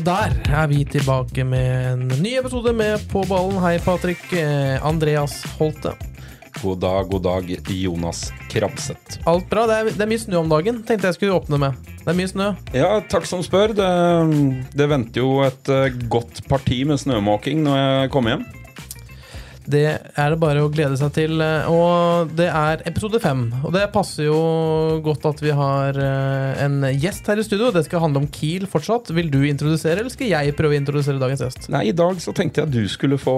Og der er vi tilbake med en ny episode med På ballen. Hei, Patrick. Eh, Andreas Holte. God dag, god dag, Jonas Krabseth. Alt bra? Det er, det er mye snø om dagen. Tenkte jeg skulle åpne med. Det er mye snø. Ja, takk som spør. Det, det venter jo et eh, godt parti med snømåking når jeg kommer hjem. Det er det bare å glede seg til. Og det er episode fem. Og det passer jo godt at vi har eh, en gjest her i studio. Det skal handle om Kiel fortsatt. Vil du introdusere, eller skal jeg prøve å introdusere dagens gjest? Nei, I dag så tenkte jeg at du skulle få,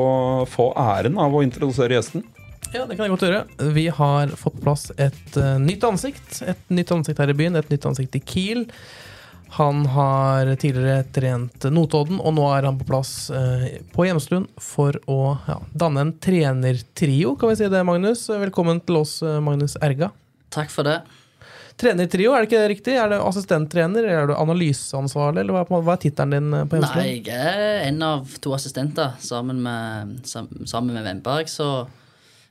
få æren av å introdusere gjesten. Ja, det kan jeg godt gjøre. Vi har fått plass et eh, nytt ansikt. Et nytt ansikt her i byen, et nytt ansikt i Kiel. Han har tidligere trent Notodden, og nå er han på plass eh, på Hjemstuen for å ja, danne en trenertrio, kan vi si det, Magnus? Velkommen til oss, eh, Magnus Erga. Takk for det. Trenertrio, er det ikke riktig? Er det assistenttrener, eller er du analyseansvarlig, eller hva, hva er tittelen din på Hjemstuen? Nei, jeg er en av to assistenter sammen med, sam, sammen med Vemberg, så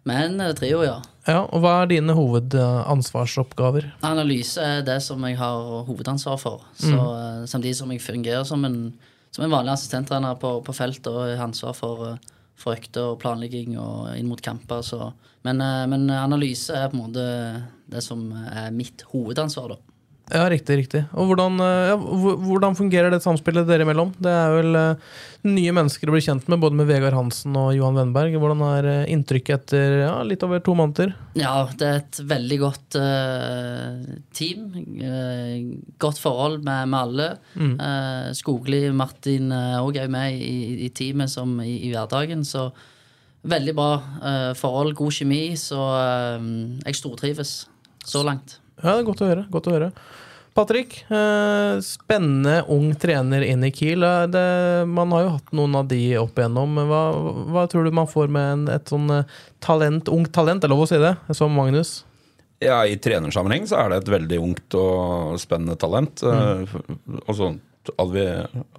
Men eh, trio, ja. Ja, og Hva er dine hovedansvarsoppgaver? Analyse er det som jeg har hovedansvar for. Så mm. Samtidig som jeg fungerer som en, som en vanlig assistenttrener på, på felt og har ansvar for, eh, for økter og planlegging og inn mot kamper. Så. Men, eh, men analyse er på en måte det som er mitt hovedansvar, da. Ja, riktig, riktig. Og hvordan, eh, ja, hvordan fungerer det samspillet dere imellom? Det er vel eh, nye mennesker å bli kjent med, både med Vegard Hansen og Johan Wennberg. Hvordan er eh, inntrykket etter ja, litt over to måneder? Ja, det er et veldig godt uh, team. Uh, godt forhold med, med alle. Eh, Skogli, Martin òg er jo med i, i teamet som i, i hverdagen, så veldig bra forhold, god kjemi, så jeg stortrives så langt. Ja, det er godt å høre. godt å høre. Patrick, eh, spennende ung trener inn i Kiel. Eh, Det, man har jo hatt noen av de opp igjennom. Hva, hva tror du man får med en, et sånn eh, talent, ungt talent, det er lov å si det, som Magnus? Ja, I trenersammenheng så er det et veldig ungt og spennende talent. Mm. og så hadde, vi,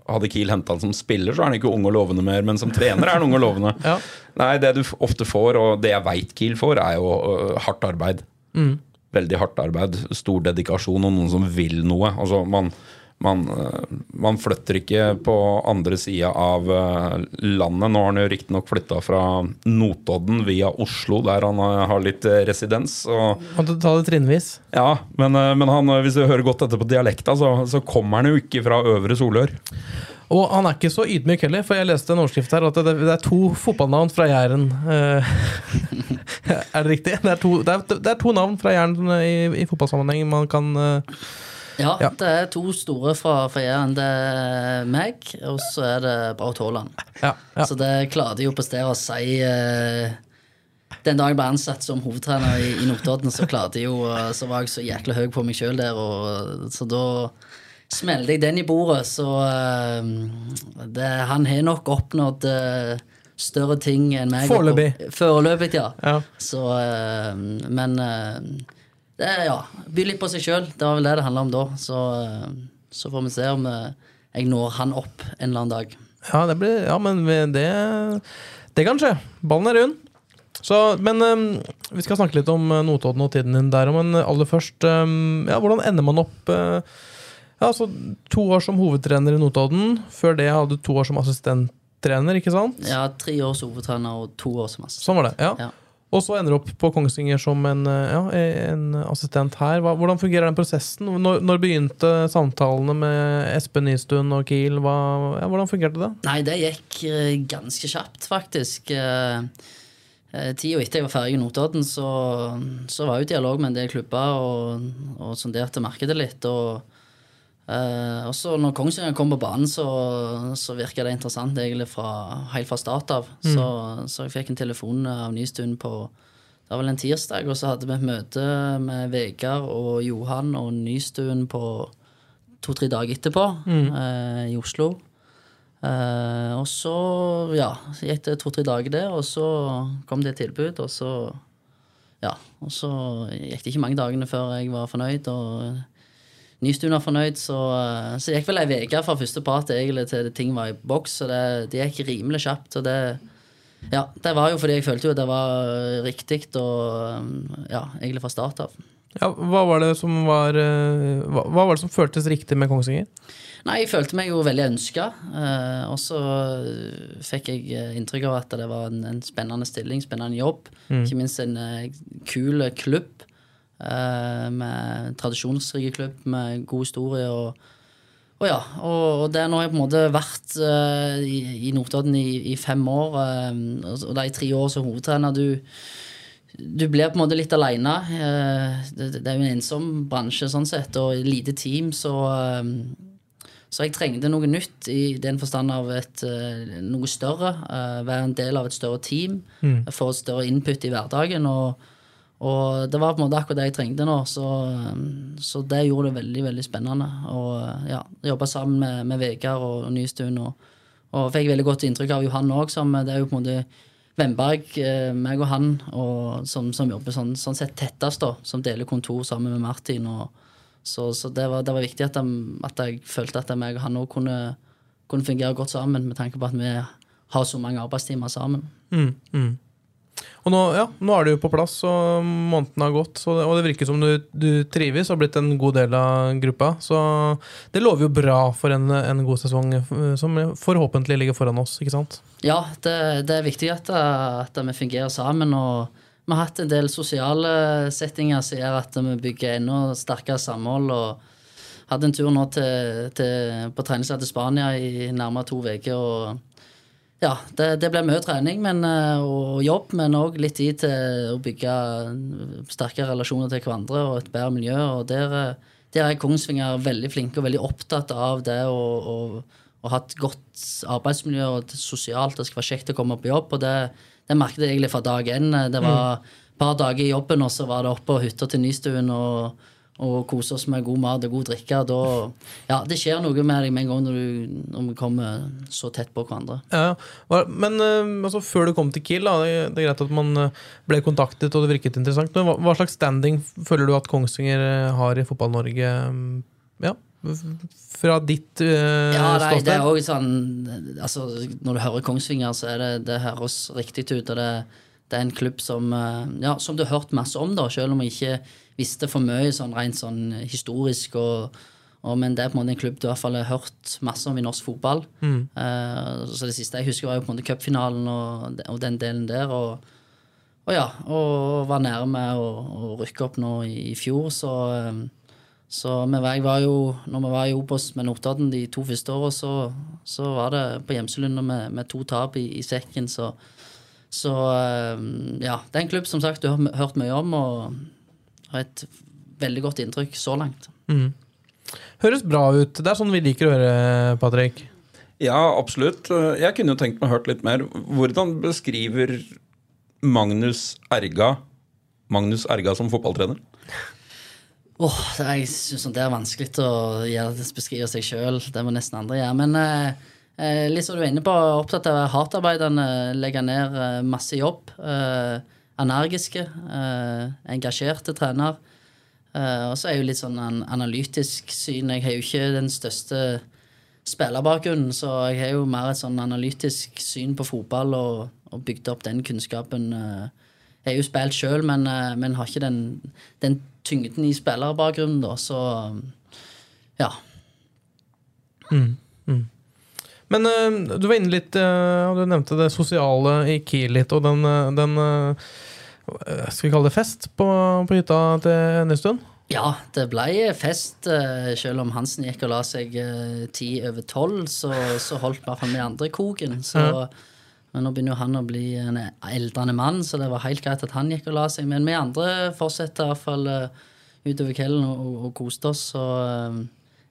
hadde Kiel henta han som spiller, så er han ikke ung og lovende mer, men som trener er han ung og lovende. Ja. Nei, det du ofte får, og det jeg veit Kiel får, er jo hardt arbeid. Veldig hardt arbeid, stor dedikasjon og noen som vil noe. Altså, man, man, øh, man flytter ikke på andre sida av øh, landet. Nå har han jo riktignok flytta fra Notodden via Oslo, der han øh, har litt residens. Og Kan du ta det trinnvis? ja, men, men han, hvis du hører godt etter på dialekta, så, så kommer han jo ikke fra Øvre Solør. Og han er ikke så ydmyk heller, for jeg leste en overskrift her at det, det er to fotballnavn fra Jæren. Eh, er det riktig? Det er to, det er, det er to navn fra Jæren i, i fotballsammenheng man kan eh, Ja, Ja. det er to store fra, fra Jæren. Det er meg, og så er det Braut Haaland. Ja. ja. Så det klarte jo å prestere å si eh, Den dagen jeg ble ansatt som hovedtrener i, i Notodden, så klarte jeg jo eh, Så var jeg så jækla høy på meg sjøl der, og, så da smelte jeg den i bordet. Så uh, det, han har nok oppnådd uh, større ting enn meg. Foreløpig. Foreløpig, ja. Ja. Så uh, Men det ja, by litt på seg sjøl. Det var vel det det handla om da. Så, så får vi se om jeg når han opp en eller annen dag. Ja, det blir, ja men det, det kan skje. Ballen er rund. Så, men um, vi skal snakke litt om Notodden og tiden din der. Men aller først, um, ja, hvordan ender man opp eh, ja, altså, To år som hovedtrener i Notodden. Før det hadde du to år som assistenttrener, ikke sant? Ja, tre års hovedtrener og to år som assistent. Sånn var det, ja. Ja. Og så ender du opp på Kongsvinger som en, ja, en assistent her. Hva, hvordan fungerer den prosessen? Når, når begynte samtalene med Espen Nystuen og Kiel? Hva, ja, hvordan fungerte det? Nei, det gikk eh, ganske kjapt, faktisk. Eh, eh, Tida etter jeg var ferdig i Notodden, så, så var jeg i dialog med en del klubber og, og sonderte markedet litt. Og, eh, og så når Kongsvinger kom på banen, så, så virka det interessant egentlig fra, helt fra start av. Så, så jeg fikk en telefon av Nystuen på det var vel en tirsdag, og så hadde vi et møte med Vegard og Johan og Nystuen på to-tre dager etterpå eh, i Oslo. Uh, og så, ja, så gikk det to-tre dager der, og så kom det et tilbud, og så Ja, og så gikk det ikke mange dagene før jeg var fornøyd, og Nystuen var fornøyd, så, eh, så gikk vel ei uke fra første prat egentlig til ting var i boks, så det, det gikk rimelig kjapt. og det ja, det var jo fordi jeg følte jo det var riktig og ja, egentlig fra start av. Ja, hva var det som var eh, hva, hva var det som føltes riktig med Kongsvinger? Nei, jeg følte meg jo veldig ønska. Eh, og så fikk jeg eh, inntrykk av at det var en, en spennende stilling, spennende jobb. Ikke minst en eh, kul klubb. Eh, med tradisjonsrik klubb med god historie. og og ja, og, det er nå har jeg på en måte vært uh, i, i Notodden i, i fem år, Uh, og de tre år som hovedtrener. Du, du blir på en måte litt aleine. det, det er jo en ensom bransje sånn sett, og lite team, så så jeg trengte noe nytt i den forstand av et, noe større. være en del av et større team. Få et større input i hverdagen. Og, og det var på en måte akkurat det jeg trengte nå. Så, så det gjorde det veldig veldig spennende. Og ja, Jobba sammen med, med Vegard og Nystuen. Og, og fikk veldig godt inntrykk av Johan òg, som det er jo på en måte Vemberg, eh, meg og han, og som, som jobber sånn, sånn sett tettest, da. Som deler kontor sammen med Martin. så, så det, var, det var viktig at, jeg- at jeg følte at meg og han òg kunne, kunne fungere godt sammen, med tanke på at vi har så mange arbeidstimer sammen. Mm, mm. Og nå, ja, nå er du på plass, og måneden har gått. Det, og det virker som du, du trives og har blitt en god del av gruppa. Så det lover jo bra for en, en god sesong eh, som forhåpentlig ligger foran oss. ikke sant? Ja, det, det er viktig at, at vi fungerer sammen. og vi har hatt en del sosiale settinger som gjør at vi bygger enda sterkere samhold. og Hadde en tur nå til, til, på treningslag til Spania i nærmere to uker. Ja, det, det ble mye trening men, eh, og jobb, men òg litt tid til å bygge sterke relasjoner til hverandre og et bedre miljø. og Der, eh, der er Kongsvinger veldig flinke og veldig opptatt av det å, ha et godt arbeidsmiljø og det sosialt. Det skal være kjekt å komme på jobb. og det, det merket jeg egentlig fra dag én. Det var et par dager i jobben, og så var det opp på hytta til Nystuen og, og kose oss med god mat og god drikke. Da, ja, det skjer noe med deg med en gang når, du, når vi kommer så tett på hverandre. Ja, Men eh, altså, før du kom til Kiel, da, det, er greit at man eh, ble kontaktet og det virket interessant. Men hva, hva slags standing føler du at Kongsvinger eh, har i Fotball-Norge? mm, Ja, fra ditt uh, Ja, nei, det er også sånn altså, Når du hører Kongsvinger, så er det, det høres riktig ut. Og det, det er en klubb som, ja, som du har hørt masse om, da, selv om jeg ikke visste for mye sånn rent sånn historisk. Og, og, men det er på en måte en klubb du i hvert fall har hørt masse om i norsk fotball. Eh, så det siste jeg husker, var jo på en måte cupfinalen og, og den delen der. Og, og ja, og var nære med å, rykke opp nå i, i fjor, så eh, så vi jeg var jo, når vi var i Obos med Notodden de to første åra, så, så var det på Gjemselunda med, med to tap i, i sekken. Så, så eh, ja, det er en klubb som sagt du har hørt mye om, og har et veldig godt inntrykk så langt. Høres bra ut. Det er sånn vi liker å høre, Patrick. Ja, absolutt. Jeg kunne jo tenkt meg hørt litt mer. Hvordan beskriver Magnus Erga Magnus Erga som fotballtrener? Åh, det er- jeg syns det er vanskelig å gjøre, beskrive seg sjøl. Det må nesten andre gjøre. Men eh, eh, litt som du er inne på, opptatt av å være hardtarbeidende, legge ned eh, masse jobb. Eh, energiske, eh, engasjerte trener. Eh, og så er jo litt sånn en analytisk syn. Jeg har jo ikke den største spillerbakgrunnen, så jeg har jo mer et sånn analytisk syn på fotball og, og bygd opp den kunnskapen. eh. Jeg har jo spilt sjøl, men, men har ikke den, den tyngden i spillerbakgrunnen, da, så ja. Men uh, du var inne litt uh, Du nevnte det sosiale i Kiel litt, og den, eh, den uh, Skal vi kalle det fest på, på hytta til Nystuen? Ja, det ble fest. Selv om Hansen gikk og la seg ti over tolv, så, så holdt i hvert fall vi andre koken. Så, Men nå begynner jo han å bli en eldrende mann, så det var helt greit at han gikk og la seg. Men vi andre fortsetter i hvert fall eh, utover kvelden og, og, og koste oss. Så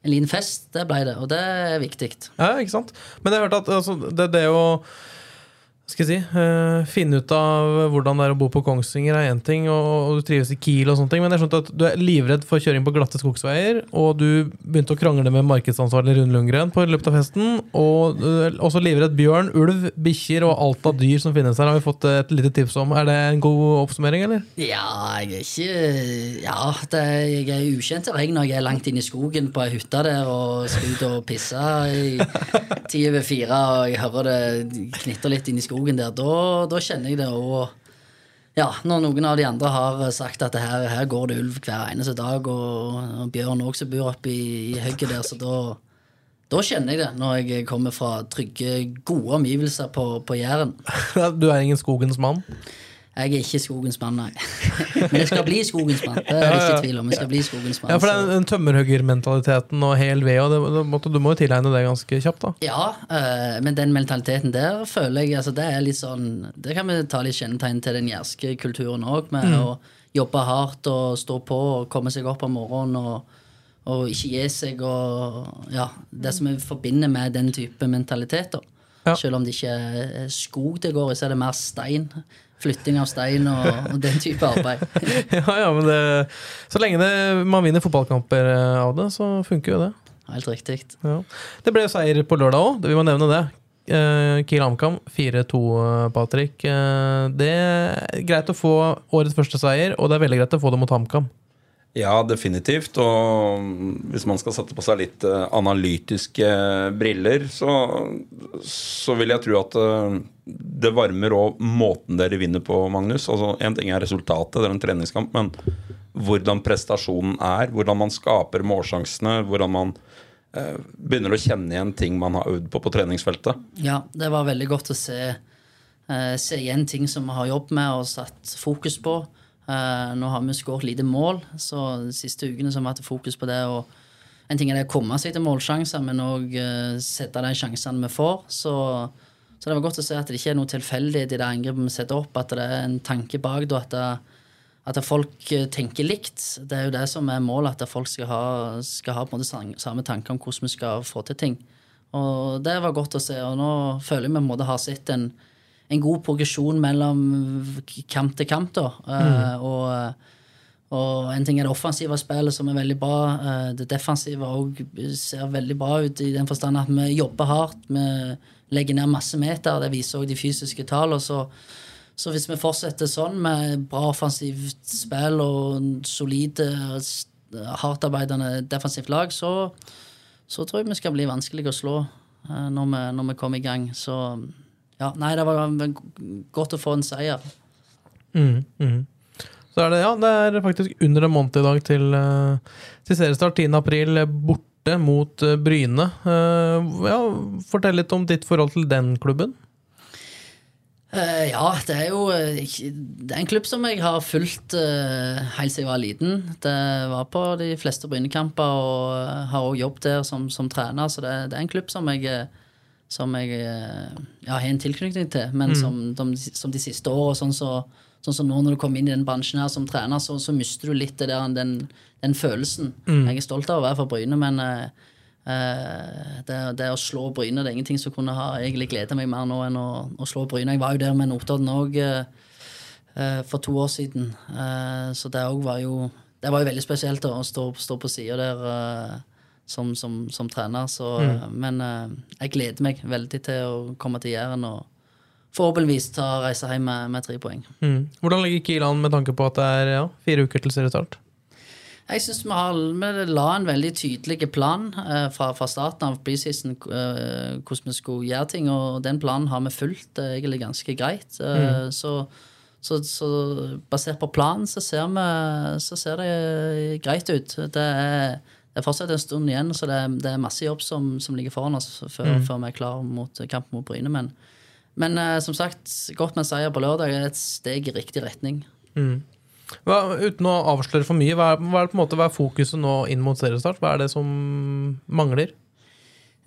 en liten fest, det ble det. Og det er viktig. Ja, ikke sant? Men jeg hørte hørt at altså, det, det å skal jeg si, uh, finne ut av hvordan det er å bo på Kongsvinger er én ting, og, og du trives i Kiel og sånne ting, men jeg skjønte at du er livredd for kjøring på glatte skogsveier, og du begynte å krangle med markedsansvarlig Rune Lundgren på løpet av festen, og er også livredd bjørn, ulv, bikkjer og alt av dyr som finnes her, har vi fått et lite tips om. Er det en god oppsummering, eller? Ja, jeg er ikke Ja, det, jeg er ukjent terreng når jeg er langt inne i skogen på ei hytte der og skal ut og pisse i ti over fire, og jeg hører det knitter litt inn i skogen der. Da, da kjenner jeg det. òg. ja, når noen av de andre har sagt at her, her går det ulv hver eneste dag, og, og bjørn òg som bor oppi i høgget der, så da da kjenner jeg det, når jeg kommer fra trygge, gode omgivelser på, på Jæren. Du er ingen skogens mann? Jeg er ikke skogens mann, nei. Men jeg skal bli skogens mann. Det er det ikke tvil om. Jeg skal bli skogens mann. Ja, for den, den tømmerhuggermentaliteten og hel ved, og det, du må jo tilegne det ganske kjapt, da. Ja, øh, men den mentaliteten der føler jeg altså, Det er litt sånn Det kan vi ta litt kjennetegn til den jærske kulturen òg, med å jobbe hardt og stå på og komme seg opp om morgenen og, og ikke gi seg og Ja, det som vi forbinder med den type mentalitet, da. Ja. Selv om det ikke er skog det går i, så er det mer stein. Flytting av stein og, og den type arbeid. Ja, ja, men det, Så lenge det, man vinner fotballkamper eh, av det, så funker jo det. Helt riktig. Ja. Det ble seier på lørdag òg, vi må nevne det. Eh, Kiel Amcam 4-2, eh, Patrick. Det er greit å få årets første seier, og det er veldig greit å få det mot HamKam. Ja, definitivt. Og hvis man skal sette på seg litt eh, analytiske briller, så, så vil jeg tro at eh, det varmer òg måten dere vinner på, Magnus. Altså, Én ting er resultatet, det er en treningskamp, men hvordan prestasjonen er, hvordan man skaper målsjansene, hvordan man eh, begynner å kjenne igjen ting man har øvd på på treningsfeltet. Ja, det var veldig godt å se, eh, se igjen ting som vi har jobbet med og satt fokus på. Eh, nå har vi skåret lite mål, så de siste ukene har vi hatt fokus på det. Og en ting er det å komme seg til målsjanser, men òg eh, sette de sjansene vi får. Så, så det var godt å se at det ikke er noe tilfeldighet i det angrepet vi setter opp, at det er en tanke bak da, at, at folk eh, tenker likt. Det er jo det som er målet, at folk skal ha, skal ha på en måte samme tanke om hvordan vi skal få til ting. Og det var godt å se, og nå føler jeg vi på en måte har sett en, en god progresjon mellom kamp til kamp. da. Eh, og, og en ting er det offensive spillet, som er veldig bra. Eh, det defensive òg ser veldig bra ut, i den forstand at vi jobber hardt. Vi legger ned masse meter. Det viser òg de fysiske tallene. Så, så hvis vi fortsetter sånn med bra offensivt spill og solide, s- hardtarbeidende defensivt lag, så, så tror jeg vi skal bli vanskelig å slå eh, når vi, når vi kommer i gang. Så ja, nei, det var godt å få en seier. Så er det, ja, det er faktisk under en måned i dag til, eh, til seriestart. 10. april borte mot eh, Bryne. Eh, Ja, fortell litt om ditt forhold til den klubben. Ja, det er jo Det er en klubb som jeg har fulgt helt siden jeg var liten. Det var på de fleste Brynekamper og har også jobb der som, som trener, så det, det er en klubb som jeg, som jeg eh, ja, har en tilknytning til. Men som, de, som de siste årene, sånn så, sånn som nå når du kommer inn i den bransjen her som trener, så, så mister du litt det der, den, den følelsen. Jeg er stolt av å være fra Bryne, men Eh, det, det å slå Bryne det er ingenting som kunne ha egentlig gleda meg mer nå enn å, å slå Bryne. Jeg var jo der med Notodden òg for to år siden, uh, så det òg var jo Det var jo veldig spesielt da, å stå, stå på sida der som, som, som trener. Så, mm. Men eh, jeg gleder meg veldig til å komme til Jæren og forhåpentligvis ta reise hjem med, med tre poeng. Mm. Hvordan ligger Kiel an med tanke på at det er ja, fire uker til seriestart? Jeg syns vi, vi la en veldig tydelig plan eh, fra, fra starten av preseason eh, hvordan vi skulle gjøre ting, og den planen har vi fulgt eh, egentlig ganske greit. Eh, så, så, så basert på planen så ser, vi, så ser det eh, greit ut. Det er, det er fortsatt en stund igjen, så det er, det er masse jobb som, som ligger foran oss før, før vi er klar mot kamp mot Bryne. Men, men uh, som sagt, godt med seier på lørdag er et steg i riktig retning. Hva, uten å avsløre for mye, hva er, hva er, på en måte, hva er fokuset nå inn mot seriestart? Hva er det som mangler?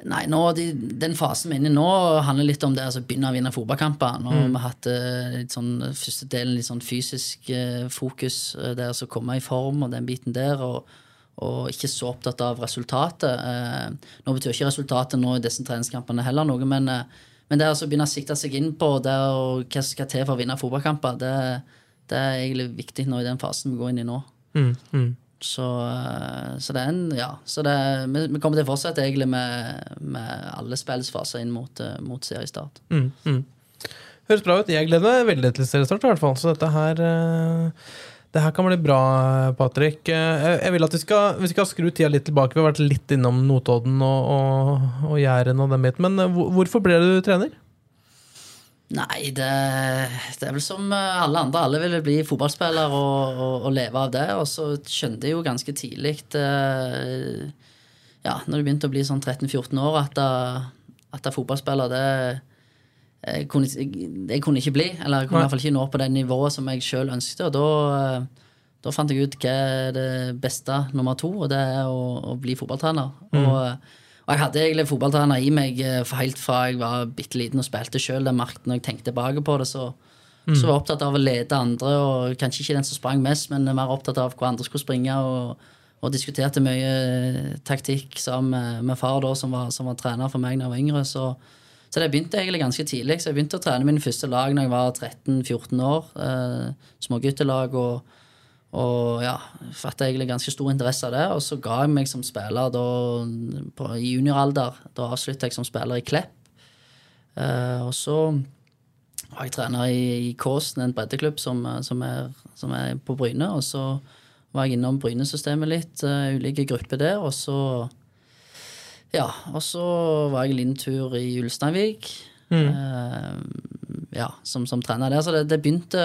Nei, nå, de, Den fasen vi er inne i nå, handler litt om det altså begynne å vinne fotballkamper. Nå har vi hatt litt sånn, første delen litt sånn fysisk eh, fokus, det å komme i form og den biten der. og og ikke så opptatt av resultatet. Eh, nå betyr ikke resultatet nå i disse treningskampene heller noe, men, eh, men det å altså begynne å sikte seg inn på det og hva som skal til for å vinne fotballkamper, det, det er egentlig viktig nå i den fasen vi går inn i nå. Mm, mm. Så, eh, så det er en Ja. Så det, vi, kommer til å fortsette egentlig med, med alle spillets faser inn mot, mot seriestart. Mm, mm. Høres bra ut. Jeg gleder meg veldig til seriestart, i hvert fall. Så dette her eh, det her kan bli bra, Patrick. Eh, Jeg vil at vi skal, vi skal skru tida litt tilbake. Vi har vært litt innom Notodden og, og, og Jæren og den biten. Men eh, hvorfor ble du trener? Nei, det, det er vel som eh, alle andre. Alle ville bli fotballspiller og, og, leve av det. Og så skjønte jeg jo ganske tidlig, ja, når du begynte å bli sånn 13-14 år, at, da- at fotballspiller det jeg kunne, jeg, kunne ikke bli. Eller jeg kunne i hvert fall ikke nå på det nivået som jeg sjøl ønsket. Og da, eh, da fant jeg ut hva er det beste nummer to, og det er å, å bli fotballtrener. Og, eh, og jeg hadde egentlig fotballtrener i meg eh, helt fra jeg var bitte liten og spilte sjøl. Når jeg tenkte tilbake på det, så, så var jeg opptatt av å lede andre, og kanskje ikke den som sprang mest, men mer opptatt av hvor andre skulle springe. og og diskuterte mye eh, taktikk sammen med, med far, da, som var, som var trener for meg da jeg var yngre. Så, så det begynte egentlig ganske tidlig. Så jeg begynte å trene mine første lag når jeg var 13-14 år. Eh, småguttelag og, og ja, fatta egentlig ganske stor interesse av det. Og så ga jeg meg som spiller da, på, i junioralder. Da avslutta jeg som spiller i Klepp. Eh, og så var jeg trener i, i Kåsen, en breddeklubb som, som, er, som er på Bryne. Og så var jeg innom Bryne-systemet litt, uh, ulike grupper der. Og så ja, og så var jeg en liten tur i Ulsteinvik. Eh, ja, som, som trener der. Så det, det, begynte,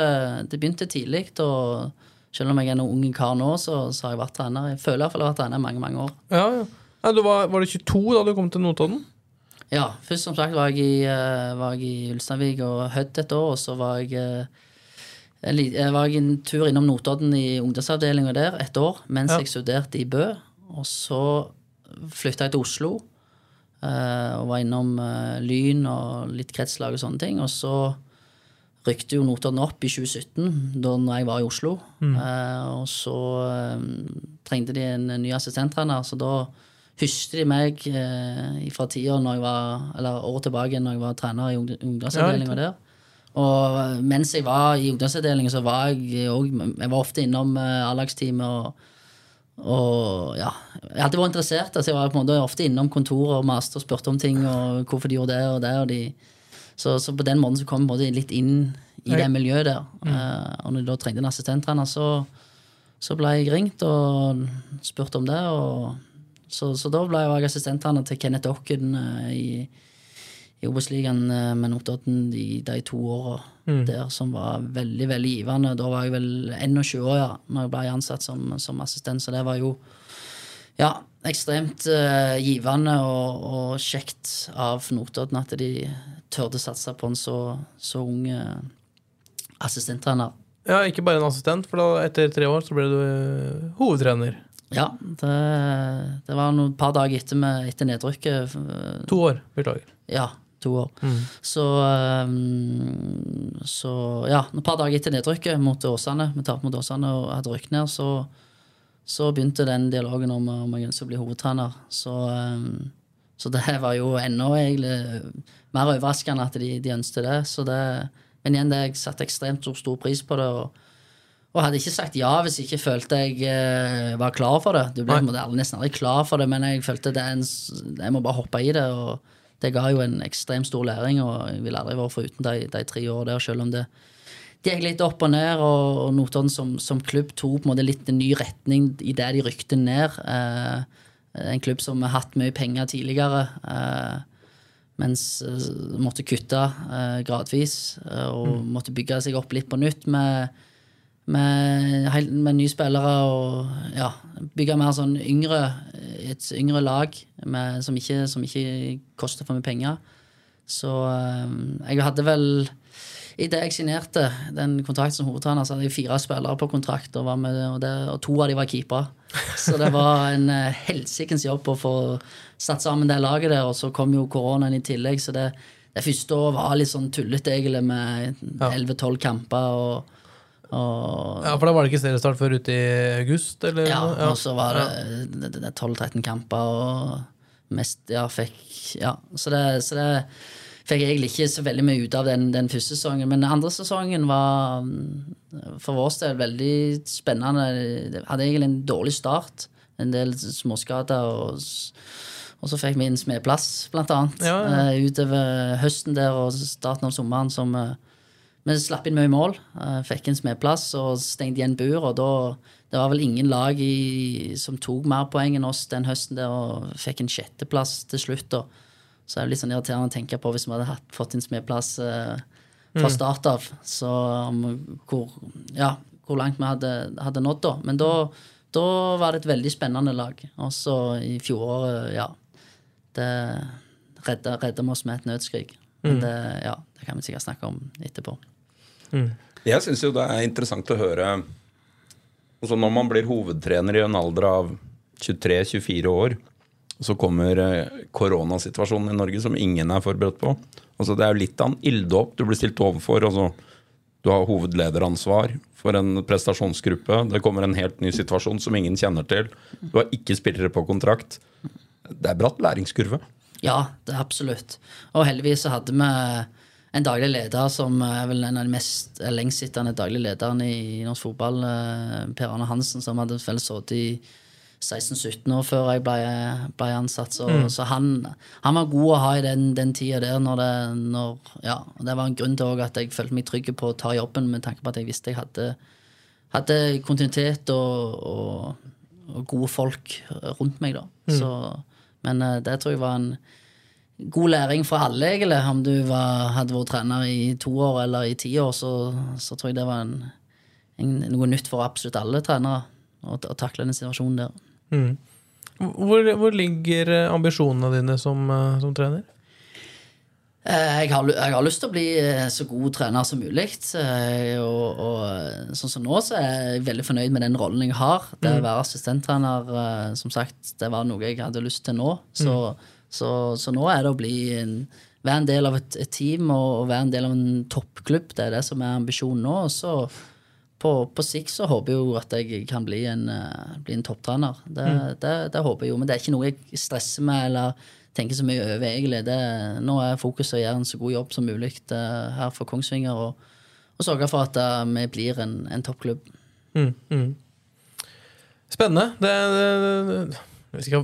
det begynte tidlig. Og selv om jeg er en ung kar nå, så, så har jeg vært trener. Jeg føler i hvert fall jeg har vært trener i mange mange år. Ja, ja. Nei, du var, var det 22 da du kom til Notodden? Ja, først som sagt var jeg i, eh, var jeg i Ulsteinvik og Hødd et år, og så var jeg jeg eh, var en tur innom Notodden i ungdomsavdelinga der et år mens Ja. jeg studerte i Bø. Og så flytta jeg til Oslo eh, og var innom eh, Lyn og litt kretslag og sånne ting. Og så rykte jo Notodden opp i 2017, da jeg var i Oslo. Mm. og så eh, trengte de en ny assistenttrener, så da hysste de meg eh, fra tida når jeg var, eller året tilbake når jeg var trener i ungd- ungdomsavdelinga Ja, der. Og mens jeg var i ungdomsavdelingen, så var jeg òg Jeg var ofte innom eh, A-lagsteamet og og ja, jeg har alltid vært interessert. Altså jeg var på en måte ofte innom kontoret og maste og spurte om ting, og hvorfor de gjorde det og det. Og de, så, så på den måten så kom jeg litt inn i det miljøet der. Eh, og når de da trengte en assistenttrener, så, så ble jeg ringt og spurt om det. Og så, så da ble jeg assistenttrener til Kenneth Dokken eh, i, i Obos-ligaen eh, med Notodden de, de to åra der, som var veldig veldig givende. Da var jeg vel 21 år ja, når jeg ble ansatt som, som assistent, så det var jo ja, ekstremt uh, givende og, og kjekt av Notodden at de tørde satse på en så, så ung eh, assistenttrener. Ja, ikke bare en assistent, for da, etter tre år så ble du eh, hovedtrener. Ja, det, det var noen par dager etter, med, etter nedrykket. To år, beklager. Ja, to år. Så, ehm, så ja, et par dager etter nedrykket mot Åsane, vi tapte mot Åsane og hadde rykket ned, så, så begynte den dialogen om, om jeg ønsket å bli hovedtrener. Så, ehm, så det var jo enda egentlig mer overraskende at de, de ønsket det. Så det. Men igjen, det, jeg satte ekstremt stor, stor pris på det. og og hadde ikke sagt ja hvis jeg ikke følte jeg eh, var klar for det. Du ble nesten aldri klar for det, men jeg følte det er en, jeg må bare hoppe i det. Og det ga jo en ekstremt stor læring, og jeg ville aldri vært foruten de, de tre årene der, selv om det det gikk litt opp og ned, og, og Notodden som, som klubb tok på en måte litt en ny retning i det de rykte ned. Eh, en klubb som har hatt mye penger tidligere, eh, mens eh, måtte kutte eh, gradvis eh, og måtte bygge seg opp litt på nytt med med, med nye spillere og ja, bygge mer sånn yngre et yngre lag med, som, ikke, som ikke koster for mye penger. Så eh, jeg hadde vel Idet jeg signerte den kontrakten som hovedtrener, så hadde jeg fire spillere på kontrakt, og, var med, og, det, og to av de var keepere. Så det var en uh, helsikens jobb å få satt sammen det laget der, og så kom jo koronaen i tillegg, så det, det første året var litt sånn tullete, egentlig, med 11-12 kamper. og og, Ja, For da var det ikke seriestart før ute i august? Eller? ja, og så var det, det, det, det 12-13 kamper og mest Ja, fikk Ja. Så det, så det fikk egentlig ikke så veldig mye ut av den, den første sesongen. Men den andre sesongen var mm, for vår del veldig spennende. Det hadde egentlig en dårlig start. En del småskader. Og, og så fikk vi inn smedplass, blant annet. Ja, ja. eh, utover høsten der og starten av sommeren som eh, Vi slapp inn mye mål. eh, fikk en smedplass og stengte igjen bur. Og da det var vel ingen lag i, som tok mer poeng enn oss den høsten der og fikk en sjetteplass til slutt. Og, Så er det litt sånn irriterende å tenke på hvis vi hadde hatt, fått en smedplass eh, fra start av. Så om hvor, ja, hvor langt vi hadde, hadde nådd da. Men da, da var det et veldig spennende lag. Og så i fjoråret, ja Det redda vi oss med et nødskrik. Men det, ja, det kan vi sikkert snakke om etterpå. Jeg syns jo det er interessant å høre altså Når man blir hovedtrener i en alder av 23-24 år, så kommer eh, koronasituasjonen i Norge som ingen er forberedt på. Altså Det er jo litt av en ilddåp du blir stilt overfor. Altså, du har hovedlederansvar for en prestasjonsgruppe. Det kommer en helt ny situasjon som ingen kjenner til. Du har ikke spillere på kontrakt. Det er bratt læringskurve. Ja, det er absolutt. Og heldigvis så hadde vi en daglig leder som er vel en av de mest lengstsittende daglige lederne i norsk fotball, eh, Per Arne Hansen, som hadde vel sittet i 16-17 år før jeg ble, ble ansatt. Så, så han, han var god å ha i den, den tida der. Når det, når, ja, det var en grunn til at jeg følte meg trygg på å ta jobben, med tanke på at jeg visste jeg hadde, hadde kontinuitet og, og, og gode folk rundt meg. da. Så, men eh, det tror jeg var en god læring for alle, egentlig. Om du var, hadde vært trener i to år eller i ti år, så, så tror jeg det var en, en, noe nytt for absolutt alle trenere. Å, å takle den situasjonen der. Hvor, hvor ligger eh, ambisjonene dine som, eh, som trener? Eh, Jeg har, jeg har lyst til å bli eh, så god trener som mulig. eh, Og, og sånn som nå, så er jeg veldig fornøyd med den rollen jeg har. Det å være assistenttrener, som sagt, det var noe jeg hadde lyst til nå. Så, så, så nå er det å bli en, være en del av et, et team og, og være en del av en toppklubb. Det er det som er ambisjonen nå. Og så på, på sikt så håper jeg jo at jeg kan bli en, bli en topptrener. Det, det, det håper jeg jo, men det er ikke noe jeg stresser med eller tenker så mye over, egentlig. Det, nå er fokuset å gjøre en så god jobb som mulig eh, her for Kongsvinger, og, og sørge for at eh, vi blir en, en toppklubb. Mm, mm. Spennende. Det, det, det ikke,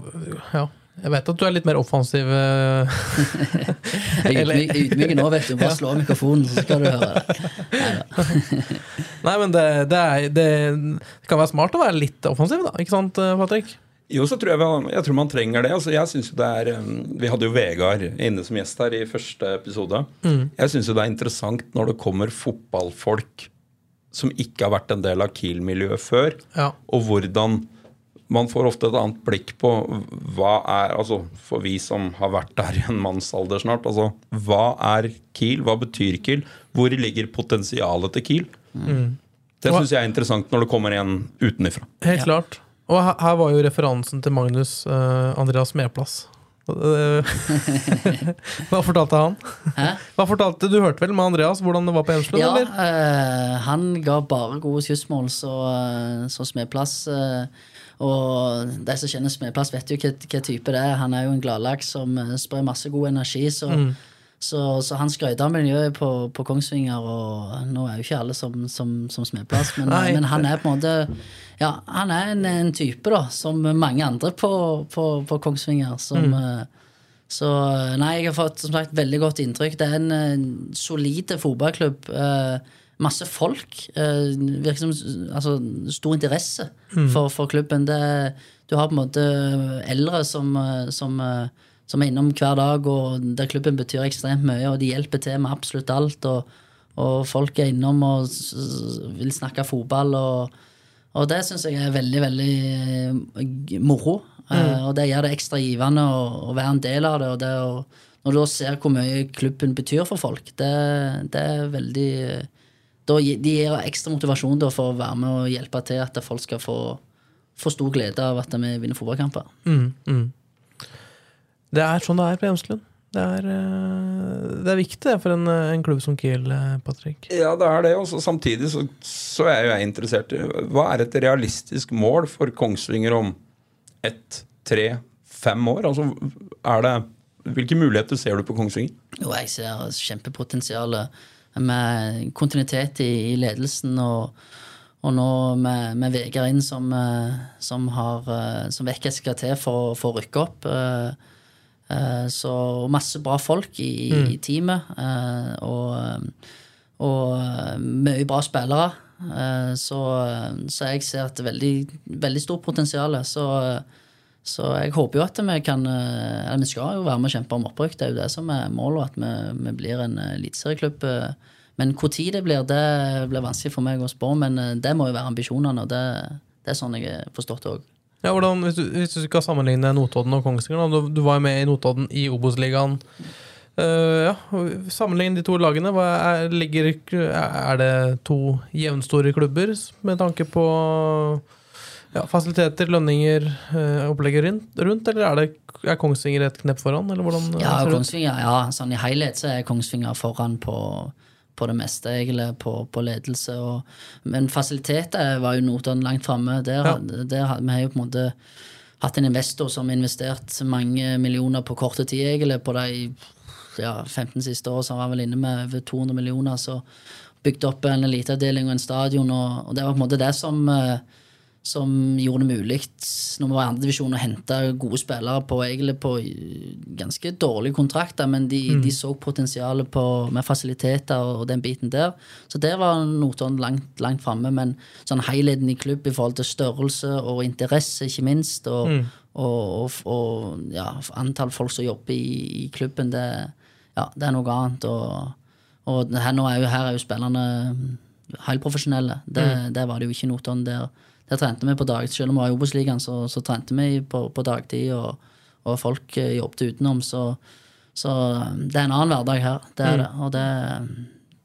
ja. jeg vet at du er litt mer offensiv. eh, Jeg er ydmyk, nå, vet du. Bare slå av mikrofonen, så skal du høre. Nei, men det, det, er, det, det kan være smart å være litt offensiv, da. Ikke sant, Patrick? Jo, så tror jeg, jeg tror man trenger det. Altså, jeg synes jo det er um, Vi hadde jo Vegard inne som gjest her i første episode. Jeg syns det er interessant når det kommer fotballfolk som ikke har vært en del av Kiel-miljøet før, Ja. og hvordan man får ofte et annet blikk på hva er Altså for vi som har vært der i en mannsalder snart, altså hva er Kiel? Hva betyr Kiel? Hvor ligger potensialet til Kiel? Det syns jeg er interessant når det kommer en utenifra. Helt klart. Og her, her var jo referansen til Magnus uh, Andreas Medplass. Eh, Hva fortalte han? Hæ? Hva fortalte, Du hørte vel med Andreas hvordan det var på Enslund? Ja, eller? eh, han ga bare gode skussmål, så, så Smedplass eh, Og de som kjenner Smedplass, vet jo hva, type det er. Han er jo en gladlaks som sprer masse god energi. Så, så, så han skrøt av miljøet på, på Kongsvinger, og nå er jo ikke alle som, som, som Smedplass, men, men han er på en måte Ja, han er en, en type, da, som mange andre på, på, på Kongsvinger, som Mm. så nei, jeg har fått som sagt veldig godt inntrykk. Det er en en solid fotballklubb. eh, masse folk. Eh, virker som altså, stor interesse for, for klubben. Det, du har på en måte eldre som, eh, som, eh, som er innom hver dag, og der klubben betyr ekstremt mye, og de hjelper til med absolutt alt. Og, og folk er innom og vil snakke fotball. og og det syns jeg er veldig, veldig eh, moro. Mm. og det gjør det ekstra givende å, å være en del av det. Og det å, når du da ser hvor mye klubben betyr for folk, det, det er veldig da, De gir ekstra motivasjon da, for å være med og hjelpe til at folk skal få, få stor glede av at vi vinner fotballkamper. Mm, mm. Det er sånn det er på Hjemslund. Det er, eh, det er viktig for en, eh, en klubb som Kiel, eh, Patrick. Ja, det er det. Og samtidig så, så er jo jeg interessert i Hva er et realistisk mål for Kongsvinger om ett, tre, fem år? Altså, er det Hvilke muligheter ser du på Kongsvinger? Jo, jeg ser kjempepotensial med kontinuitet i, i ledelsen. og og nå med, med Vegard inn som, som, har, som vet hva skal til for, for å rykke opp. Eh, så masse bra folk i, mm. i teamet. Og, og mye bra spillere. Så, så, jeg ser et veldig, veldig stort potensial. Så, så, jeg håper jo at vi kan Eller vi skal jo være med og kjempe om opprykk. Det er jo det som er målet, at vi, vi blir en eliteserieklubb. Men når det blir, det blir vanskelig for meg å spå, men eh, det må jo være ambisjonene. og det, det er sånn jeg har forstått det òg. Ja, hvordan, hvis, du, hvis, du, skal sammenligne Notodden og Kongsvinger, du, du, var jo med i Notodden i Obos-ligaen. Uh, ja, Sammenlign de to lagene. Er, ligger, er, det to jevnstore klubber med tanke på ja, fasiliteter, lønninger, uh, opplegget rundt, eller er, det, er Kongsvinger et knepp foran? Hvordan, ja, Kongsvinger, ja, sånn I helhet så er Kongsvinger foran på på det meste, egentlig, på, på ledelse. Og, men fasiliteter var jo Notodden langt framme. Der, ja. der, vi har jo på en måte hatt en investor som har investert mange millioner på korte tid, egentlig, på de ja, 15 siste årene, så han var vel inne med over 200 millioner. Så bygde opp en eliteavdeling og en stadion, og, og, det var på en måte det som uh, som gjorde det mulig når vi var i andredivisjon å hente gode spillere på på ganske dårlige kontrakter, men de, mm. de så potensialet på, med fasiliteter og den biten der. Så der var Notodden langt, langt framme, men sånn helheten i klubb i forhold til størrelse og interesse, ikke minst, og, mm. og, og, og ja, antall folk som jobber i, i klubben, det, ja, det, er noe annet. Og, her, er jo, her er jo spillerne helprofesjonelle. Det, mm. det var det jo ikke i Notodden. der der trente vi på dag, Selv om vi var i Obos-ligaen, så, så, trente vi på, på dagtid, og, og, folk eh, jobbet utenom. Så, så, um, det er en annen hverdag her. Det er mm. det. Og det,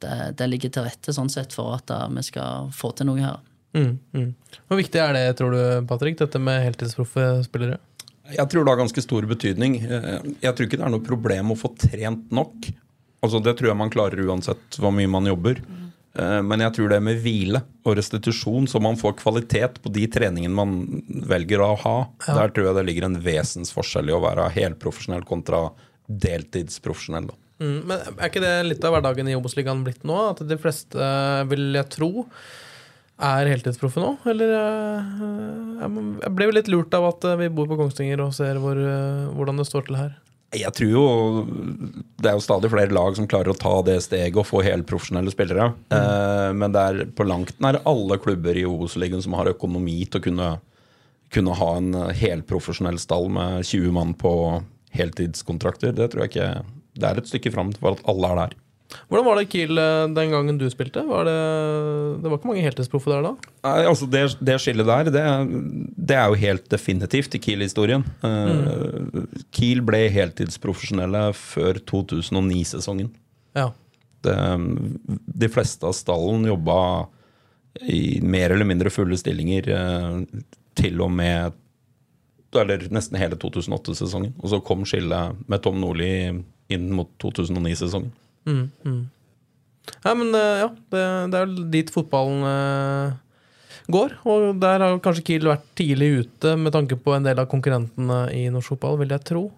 det, det, ligger til rette sånn sett for at da, vi skal få til noe her. Mm, mm. Hvor viktig er det, tror du, Patrick, dette med heltidsproffe spillere? Jeg tror det har ganske stor betydning. Eh, jeg tror ikke det er noe problem å få trent nok. Altså Det tror jeg man klarer uansett hvor mye man jobber. Mm. Eh, men jeg tror det med hvile og restitusjon, så man får kvalitet på de treningene man velger å ha, ja. der tror jeg det ligger en vesensforskjell i å være helprofesjonell kontra deltidsprofesjonell. Mm, men er ikke det litt av hverdagen i Obos-ligaen blitt nå? At de fleste, eh, vil jeg tro, er heltidsproffe nå? Eller eh, Jeg ble litt lurt av at vi bor på Kongsvinger og ser hvor, hvordan det står til her. Jeg tror jo det er jo stadig flere lag som klarer å ta det steget og få helprofesjonelle spillere. Mm. Eh, men det er på langt nær alle klubber i Obos-ligaen som har økonomi til å kunne, kunne ha en helprofesjonell stall med 20 mann på heltidskontrakter. Det tror jeg ikke Det er et stykke fram for at alle er der. Hvordan var det Kiel eh, den gangen du spilte? Var det, det, var ikke mange heltidsproffe der da? Nei, altså det, det skillet der, det, det, er jo helt definitivt i Kiel-historien. Eh, mm. Kiel ble heltidsprofesjonelle før 2009-sesongen. Ja. de fleste av stallen jobba i mer eller mindre fulle stillinger eh, til og med Eller nesten hele 2008-sesongen. Og så kom skillet med Tom Nordli inn mot 2009-sesongen. Mm, mm. Ja, men eh, ja, det, det er dit fotballen uh, går. Og der har kanskje Kiel vært tidlig ute med tanke på en del av konkurrentene i norsk fotball, vil jeg tro.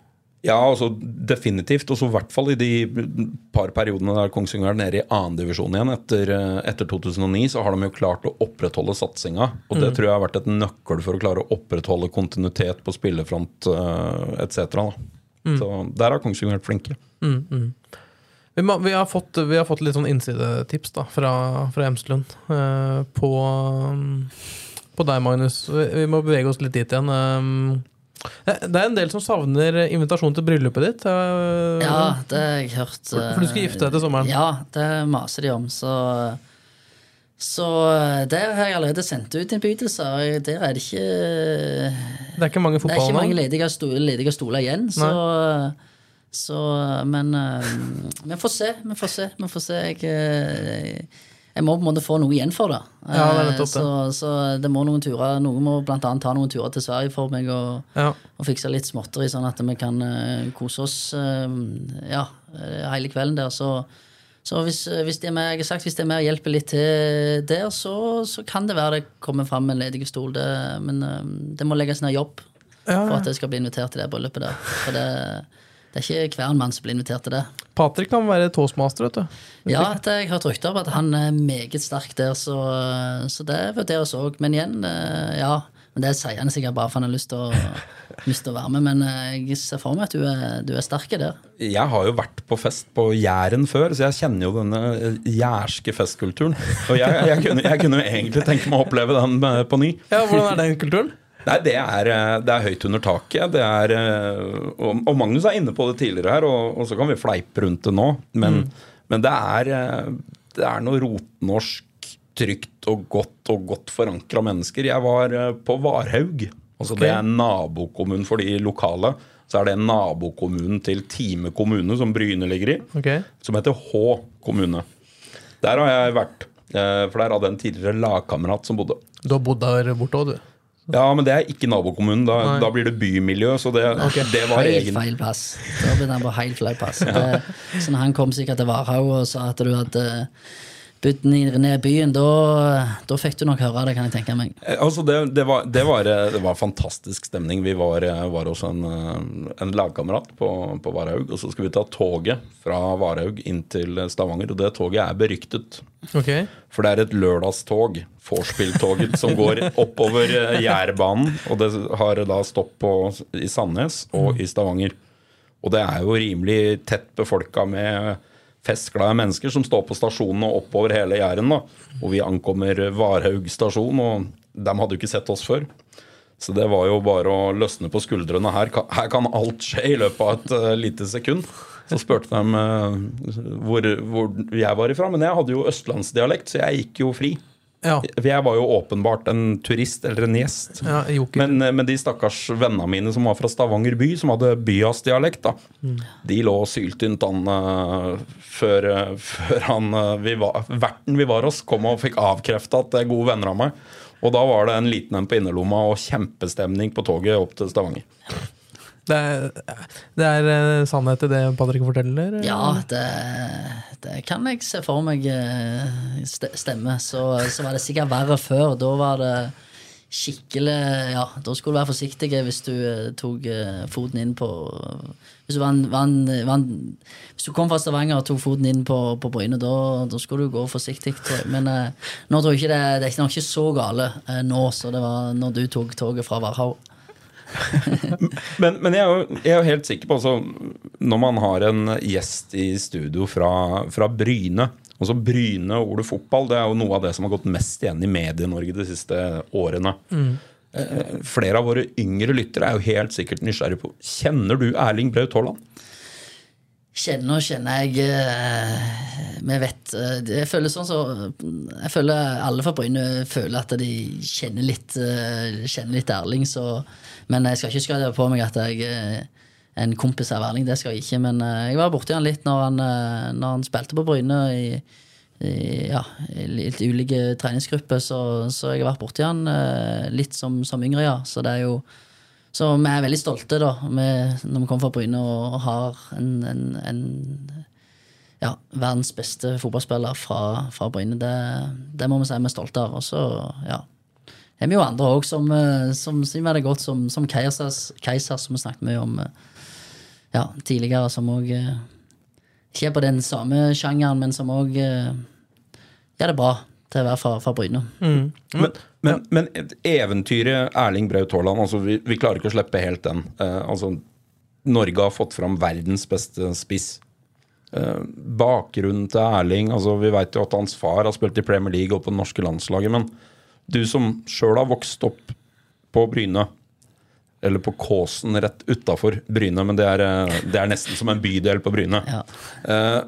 Ja, altså definitivt. Og så i hvert fall i de par periodene der Kongsvinger er nede i annendivisjon igjen etter, eh, etter, 2009, så har de jo klart å opprettholde satsinga. Og det mm. tror jeg har vært et nøkkel for å klare å opprettholde kontinuitet på spillefront etc. Mm. Så der har Kongsvinger vært flinke. Mm, mm. Vi, må, vi, har fått, vi, har fått, litt sånn innsidetips da, fra, fra Emslund uh, på, på, deg, Magnus. Vi, vi, må bevege oss litt dit igjen. Um, det er en del som savner invitasjon til bryllupet ditt. Uh, ja, det har jeg hørt. For, for, du skal gifte deg til sommeren? Ja, det maser de om. Så, så der har jeg allerede sendt ut innbydelser. Der er det ikke Det er ikke mange fotballer. Det er ikke mange ledige, ledige stoler igjen. Nei. Så så, men uh, vi får se. Vi får se. Vi får se. Jeg, eh, jeg, må på en måte få noe igjen for det. Ja, det er så, så, det må noen turer Noen må annet ta noen turer til Sverige for meg og, ja. og fikse litt småtteri, sånn at vi kan kose oss ja, hele kvelden der. Så, så hvis, hvis, det er med, jeg har sagt, hvis det er med og hjelper litt til der, så, så kan det være det kommer fram en ledig stol. Det, men det må legges ned jobb for at jeg skal bli invitert til det bryllupet der. For det det er ikke hver mann som blir invitert til det. Patrick kan være toastmaster, vet du. Ja, det, jeg har hørt rykter om at han er meget sterk der, så, så det vurderes òg. Men igjen, eh, ja. Men Det sier han sikkert bare for han har lyst til å, lyst til å være med. Men eh, jeg ser for meg at du er, du er sterk der. Jeg har jo vært på fest på Jæren før, så jeg kjenner jo denne eh, jærske festkulturen. Og jeg, jeg, kunne, jeg kunne egentlig tenke meg å oppleve den på ny. Ja, Hvordan er den kulturen? Nei, det er, eh, det er høyt under taket. Det er, eh, og, og Magnus er inne på det tidligere her, og, og så kan vi fleipe rundt det nå. Men, men det, er, eh, det er noe rotnorsk, trygt og godt og godt forankra mennesker. Jeg var på Varhaug. Altså Det er nabokommunen for de lokale. Så er det nabokommunen til Time kommune, som Bryne ligger i, okay. som heter Hå kommune. Der har jeg vært. For der hadde jeg en tidligere lagkamerat som bodde. Du har bodd der borte òg, du. Ja, men det er ikke nabokommunen. Da, da blir det bymiljø. Så det, det var Helt egen feil plass. Da ble han på helt feil plass. Det, så når han kom sikkert til Varhaug og sa at du hadde bodd ned ned i byen, da, da fikk du nok høre det, kan jeg tenke meg. Eh, Altså det, det, var, det, var, eh, det var fantastisk stemning. Vi var, eh, var hos en, en lagkamerat på, på Varhaug. Og så skulle vi ta toget fra Varhaug inn til Stavanger. Og det toget er beryktet. Okay. For det er et lørdagstog, vorspiel-toget, som går oppover Jærbanen. Og det har da stopp på, i Sandnes og i Stavanger. Og det er jo rimelig tett befolka med festglade mennesker som står på stasjonene oppover hele Jæren. da. Og vi ankommer Varhaug stasjon, og de hadde jo ikke sett oss før. Så det var jo bare å løsne på skuldrene. Her kan, her kan alt skje i løpet av et uh, lite sekund. Så spurte de uh, hvor, hvor jeg var ifra, men jeg hadde jo østlandsdialekt, så jeg gikk jo fri. Ja. Jeg var jo åpenbart en turist eller en gjest. ja Men, eh, men de stakkars vennene mine som var fra Stavanger by, som hadde byasdialekt, da, de lå syltynt an eh, før, eh, før han, vi var, verten vi var hos, kom og fikk avkrefta at det er gode venner av meg. Og da var det en liten en på innerlomma og kjempestemning på toget opp til Stavanger. Det er, det er eh, sannhet i det Patrick forteller? Ja, det, det kan jeg se for meg eh, stemme. Så, så var det sikkert verre før. Da var det skikkelig Ja, da skulle du være forsiktig hvis du eh, tok foten inn på Hvis du, var en, var en, var en, hvis du kom fra Stavanger og tok foten inn på, på Bryne, da, da skulle du gå forsiktig. Men nå tror jeg ikke det, det er nok ikke så gale nå så det var når du tok toget fra Varhaug. Men, men jeg, er jo, jeg er jo helt sikker på altså, Når man har en gjest i studio fra, fra Bryne altså Bryne og Ole Fotball det er jo noe av det som har gått mest igjen i Medie-Norge de siste årene. Mm. Flere av våre yngre lyttere er jo helt sikkert nysgjerrig på Kjenner du Erling Braut Haaland? Kjenner og kjenner jeg eh, Vi vet eh, Jeg føler sånn så Jeg føler alle fra Bryne føler at de kjenner litt eh, Kjenner litt Erling, så Men jeg skal ikke skryte på meg at jeg er en kompis av Erling. Det skal jeg ikke. Men jeg var borti han litt når han, når han spilte på Bryne i, i, ja, i litt ulike treningsgrupper, så, så jeg har vært borti han litt som, som yngre, ja. Så det er jo så vi er veldig stolte da, med, når vi kommer fra Bryne og har en, en, en ja, verdens beste fotballspiller fra, fra Bryne. Det, det må vi si vi er stolte av. Og så ja, er vi jo andre òg som, eh, som sier det godt, som, som Keisers, som vi snakket mye om eh, ja, tidligere, som òg ikke er på den samme sjangeren, men som òg gjør det bra til å være fra, fra Bryne. Men, men, men eventyret Erling Braut Haaland altså vi, vi klarer ikke å slippe helt den. Uh, altså, Norge har fått fram verdens beste spiss. Uh, bakgrunnen til Erling altså Vi vet jo at hans far har spilt i Premier League og på det norske landslaget. Men du som sjøl har vokst opp på Bryne, eller på Kåsen rett utafor Bryne, men det er, eh, det er nesten som en bydel på Bryne. Ja. Eh,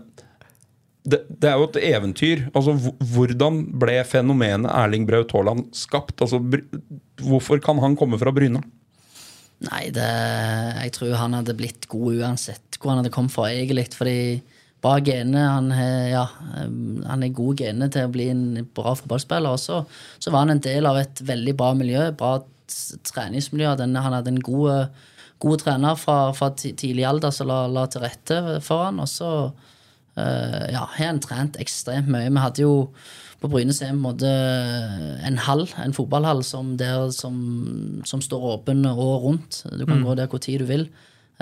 det, det er jo et eventyr. Altså, Hvordan ble fenomenet Erling Braut Haaland skapt? Altså, hvorfor kan han komme fra Bryna? Nei, det, jeg tror han hadde blitt god uansett hvor han hadde kommet fra, egentlig. Fordi bra gene, han, ja, han er god gene til å bli en bra fotballspiller. også. så, var han en del av et veldig bra miljø, bra treningsmiljø. Han hadde en god, god trener fra, fra tidlig alder som la, la til rette for han. Og så eh, ja, har han trent ekstremt mye. Vi hadde jo på Bryne så er en måte en hall, en fotballhall, som, der, som, som står åpen året rundt. Du kan gå der hvor tid du vil.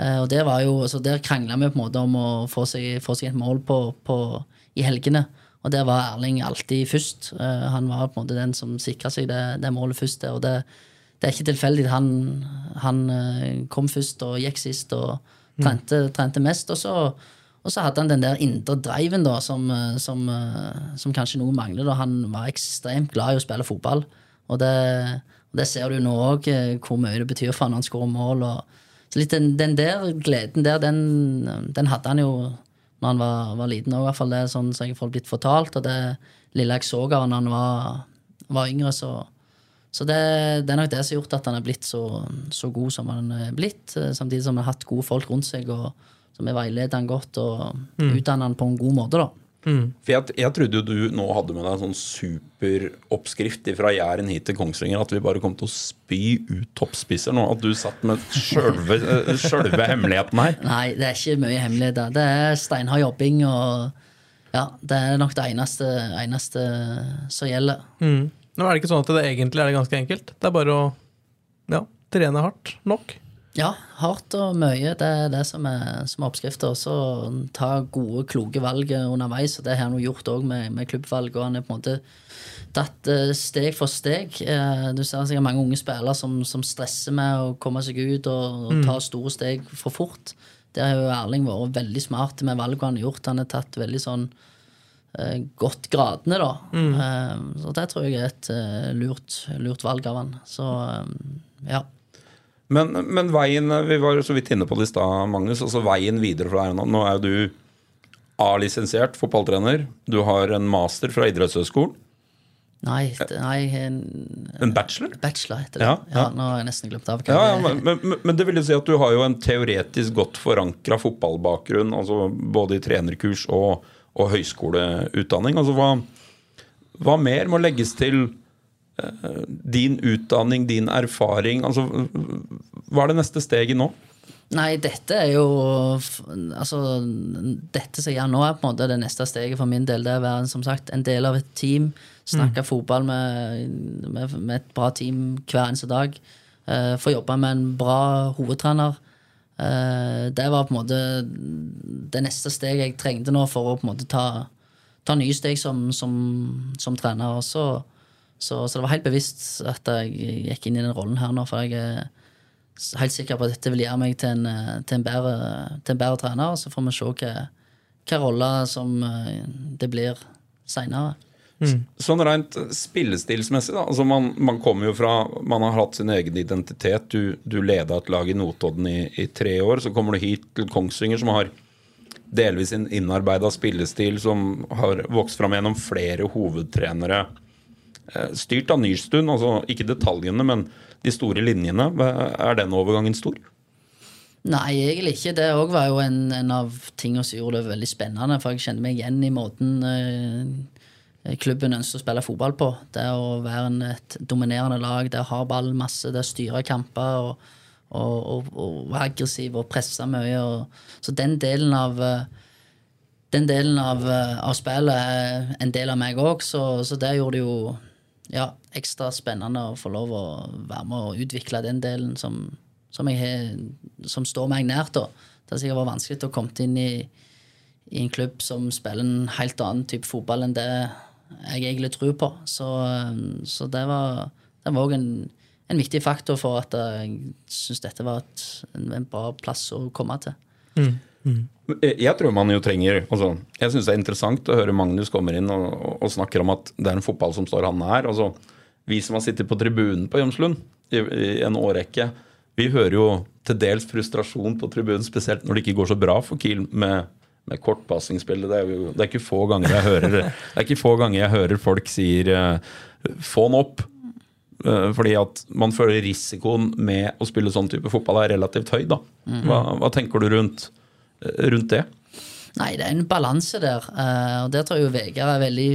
Uh, og der, var jo, altså der krangla vi på en måte om å få seg, få seg et mål på, på, i helgene. Og der var Erling alltid først. Uh, han var på en måte den som sikra seg det, det, målet først. Og det, det er ikke tilfeldig. Han, han eh, kom først og gikk sist og trente, trente mest. Og så, og så, hadde han den der indre driven da, som, som, som kanskje noe mangler. Da. Han var ekstremt glad i å spille fotball. Og det, og det ser du nå òg, hvor mye det betyr for han når han skårer mål. og så litt den, den, der gleden der, den, den, hadde han jo når han var, var liten òg, i hvert fall. Det er sånn som jeg har blitt fortalt. Og det lille jeg så av da han var, var yngre, så, så det, det, er nok det som har gjort at han er blitt så, så, god som han er blitt. Samtidig som han har hatt gode folk rundt seg, og som vi veileder han godt og mm. utdanner han på en god måte. da. Mm. For jeg, jeg, trodde jo du nå hadde med deg en sånn superoppskrift fra Jæren hit til Kongsvinger. At vi bare kom til å spy ut toppspisser nå. At du satt med sjølve eh, hemmeligheten her. Nei, det er ikke mye hemmeligheter. Det er steinhard jobbing, og ja, det er nok det eneste, eneste som gjelder. Mm. Nå er det ikke sånn at det egentlig er det ganske enkelt. Det er bare å ja, trene hardt nok. Ja, hardt og mye. Det er det som er, som er oppskrifta. Så ta gode, kloke valg underveis. Og det har han gjort òg med, med klubbvalg. Og han er på en måte tatt eh, steg for steg. Eh, du ser sikkert mange unge spillere som, som, stresser med å komme seg ut og, og ta mm. store steg for fort. Der har jo Erling vært veldig smart med valgene han har gjort. Han har tatt veldig sånn uh, godt gradene, da. Mm. Så det tror jeg er et lurt, lurt, valg av han. Så ja. Men, men, veien Vi var så vidt inne på det i stad, Magnus. altså Veien videre fra deg nå. Nå er jo du A-lisensiert fotballtrener. Du har en master fra idrettshøgskolen. Nei, nei en, en, bachelor? Bachelor heter det. Ja, ja. ja Nå har jeg nesten glemt av ja, men, men, men, det vil jo si at du har jo en teoretisk godt forankra fotballbakgrunn, altså både i trenerkurs og, og høyskoleutdanning. Altså hva, hva mer må legges til din utdanning, din erfaring altså, Hva er det neste steget nå? Nei, dette er jo Altså, dette som jeg gjør nå, er på en måte det neste steget for min del. Det er å være som sagt, en del av et team. Snakke mm. fotball med, med, med, et bra team hver eneste dag. Uh, få jobbe med en bra hovedtrener. Uh, det var på en måte det neste steget jeg trengte nå for å på en måte ta, ta nye steg som, som, som trener. Og så så, så, det var helt bevisst at jeg gikk inn i den rollen her nå, for jeg er helt sikker på at dette vil gjøre meg til en, til en, bedre, til en bedre, trener. Og så får vi se hva, hva rolle som eh, det blir seinere. Mm. Sånn rent spillestilsmessig, da. Altså man, man, kommer jo fra Man har hatt sin egen identitet. Du, du leda et lag i Notodden i, i, tre år. Så kommer du hit til Kongsvinger, som har delvis en innarbeida spillestil som har vokst fram gjennom flere hovedtrenere Eh, styrt av Nystuen, altså ikke detaljene, men de store linjene. Er den overgangen stor? Nei, egentlig ikke. Det òg var jo en, en, av tingene som gjorde det veldig spennende. For jeg kjenner meg igjen i måten eh, klubben ønsker å spille fotball på. Det å være en, et dominerende lag, det å ha ball masse, det å styre kamper og, og, og, og være aggressiv og presse mye. så den delen av eh, den delen av, eh, av spillet er en del av meg òg, så, så det gjorde det jo ja, ekstra spennende å få lov å være med og utvikle den delen som, som, he, som står meg nært. da. Det har sikkert vært vanskelig å komme inn i, i, en klubb som spiller en helt annen type fotball enn det jeg egentlig tror på. Så, så det var òg en, en, viktig faktor for at jeg syns dette var et, en, bra plass å komme til. Mm. Mm. Jeg tror man jo trenger altså, Jeg syns det er interessant å høre Magnus kommer inn og, og, snakker om at det er en fotball som står han nær. Altså, vi som har sittet på tribunen på Jomslund i, i, en årrekke, vi hører jo til dels frustrasjon på tribunen, spesielt når det ikke går så bra for Kiel med, med kortpassingsspillet. Det, er det er ikke få ganger jeg hører, det er ikke få ganger jeg hører folk sier uh, 'få den opp'. Uh, fordi at man føler risikoen med å spille sånn type fotball er relativt høy. da. Hva, hva tenker du rundt? Rundt det? Nei, det er en balanse der. Uh, og der tror jeg jo Vegard er veldig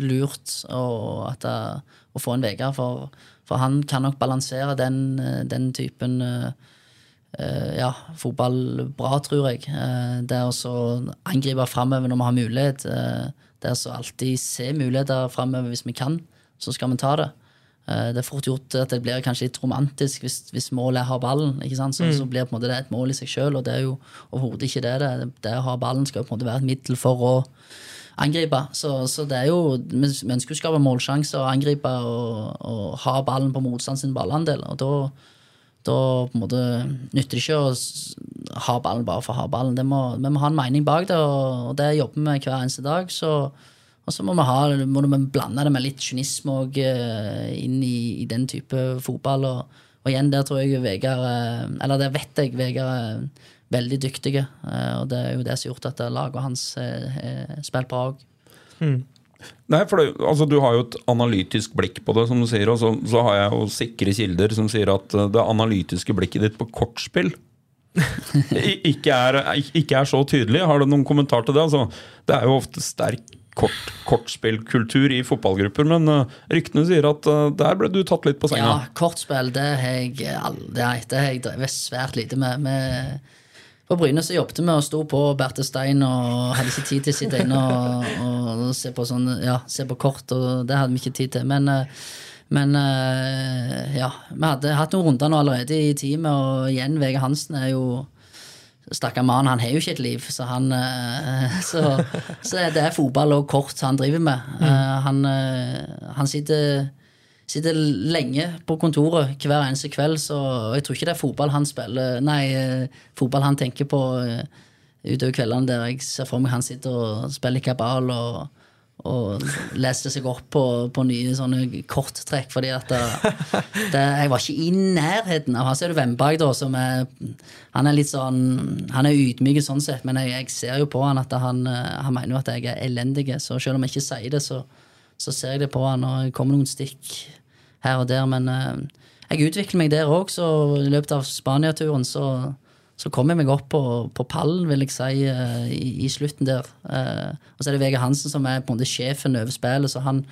lurt å, at, å få en Vegard. For, for, han kan nok balansere den, den typen ja, fotball bra, tror jeg. Det å angripe framover når vi har mulighet. det å alltid se muligheter framover hvis vi kan, så skal vi ta det. Eh, det er fort gjort at det blir kanskje litt romantisk hvis, hvis målet er å ha ballen. ikke sant? Så, så blir det et mål i seg sjøl, og det er jo overhodet ikke det. det. Det å ha ballen skal jo på en måte være et middel for å angripe. Så, så det er jo, vi ønsker å skape målsjanser og angripe og, og ha ballen på motstand sin ballandel. Og da, da på en måte nytter det ikke å ha ballen bare for å ha ballen. Det må, vi må ha en mening bak det, og, og det jobber vi med hver eneste dag. Så, og så må vi, ha, må vi blande det med litt kynisme og, eh, inn i, i den type fotball. Og, og igjen, der tror jeg Vegard eh, Eller der vet jeg Vegard er veldig dyktige. eh, Og det er jo det som har gjort at laget hans spiller bra òg. Nei, for det, altså, Du har jo et analytisk blikk på det, som du sier, og så, så har jeg jo sikre kilder som sier at det analytiske blikket ditt på kortspill ikke er, ikke er så tydelig. Har du noen kommentar til det? Altså, det er jo ofte sterk kort, kortspillkultur i fotballgrupper, men uh, ryktene sier at eh, der ble du tatt litt på senga. Ja, kortspill det har jeg aldri jeg drevet svært lite med. med på Bryne så jobbet vi og sto på Berthe Stein og hadde ikke tid til å sitte inne og, og se, på sånn, ja, se på kort, og det hadde vi ikke tid til. Men, eh, men eh, ja, vi hadde hatt noen runder nå allerede i teamet, og igjen, Vege Hansen er jo Stakkar mann, han har jo ikke et liv, så han eh, Så, så det er fotball og kort han driver med. Mm. Han, eh, han sitter Sitter lenge på kontoret hver eneste kveld, så jeg tror ikke det er fotball han spiller Nei, eh, fotball han tenker på eh, utover kveldene der jeg ser for meg han sitter og spiller kabal og, og leste seg opp på, på nye sånne korttrekk, fordi at det, det, jeg var ikke i nærheten av han. ser du Vemberg, da, som er Han er litt sånn Han er ydmyk sånn sett, men jeg, jeg ser jo på han at han, eh, han mener jo at jeg er elendig, så selv om jeg ikke sier det, så så ser jeg det på han, og det kommer noen stikk her og der. Men eh, jeg utvikler meg der òg, så i løpet av Spania-turen så, så kom jeg meg opp på, på pallen, vil jeg si, eh, i, i slutten der. Eh, og så er det Vegard Hansen som er på en måte sjefen over spillet, så han,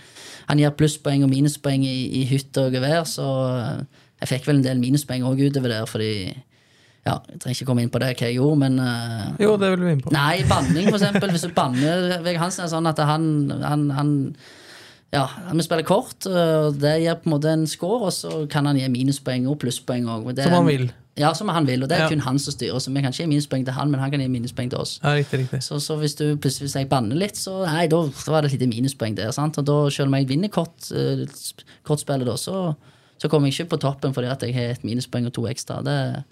han gir plusspoeng og minuspoeng i, i hytte og gevær, så eh, jeg fikk vel en del minuspoeng òg utover der, fordi ja, Jeg trenger ikke komme inn på det, hva jeg gjorde, men uh, Jo, det vil vi inn på. Nei, banning, for eksempel. Hvis du banner Vegard Hansen, er sånn at han, han, han ja, vi spiller kort, og det gir på en måte en score, og så kan han gi minuspoeng og plusspoeng òg. Som han vil. Ja, som han vil, og det er Ja. kun han som styrer. Så vi kan ikke gi minuspoeng til han, men han kan gi minuspoeng til oss. Ja, riktig, riktig. Så, så hvis du plutselig hvis jeg banner litt, så nei, da, da var det et lite minuspoeng der. sant? Og da, selv om jeg vinner kort, eh, kortspillet, da, så, så kommer jeg ikke på toppen fordi at jeg har et minuspoeng og to ekstra. Det,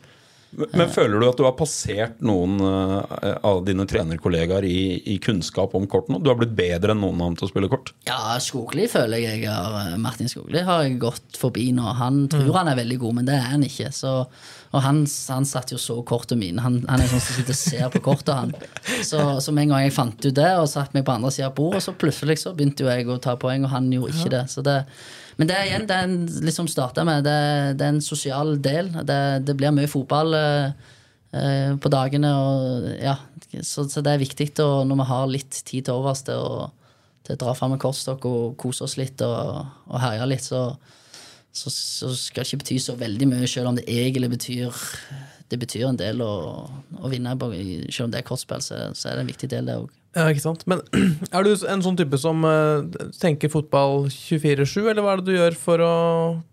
Men, føler du at du har passert noen eh, av dine trenerkollegaer i, i kunnskap om kort nå? Du har blitt bedre enn noen av dem til å spille kort? Ja, Skogli føler jeg har Martin Skogli har jeg gått forbi nå. Han tror han er veldig god, men det er han ikke. Så, og han, han satt jo så kortet mine. Han, han er sånn som sitter og ser på kortet, han. Så, så med en gang jeg fant ut det og satt meg på andre sida av bordet, så plutselig så begynte jo jeg å ta poeng, og han gjorde ikke det. Så det men det er igjen, det er en, liksom starta med, det, det er en sosial del. Det, det blir mye fotball eh, eh, på dagene. Og, ja, så, så det er viktig å, når vi har litt tid til overs til å, til å dra fram en kortstokk og kose oss litt og, og herje litt, så, så, så skal det ikke bety så veldig mye, selv om det egentlig betyr det betyr en del å, å vinne, selv om det er kortspill, så, så er det en viktig del, det òg. Ja, ikke sant? Men er du en sånn type som eh, tenker fotball 24-7, eller hva er det du gjør for å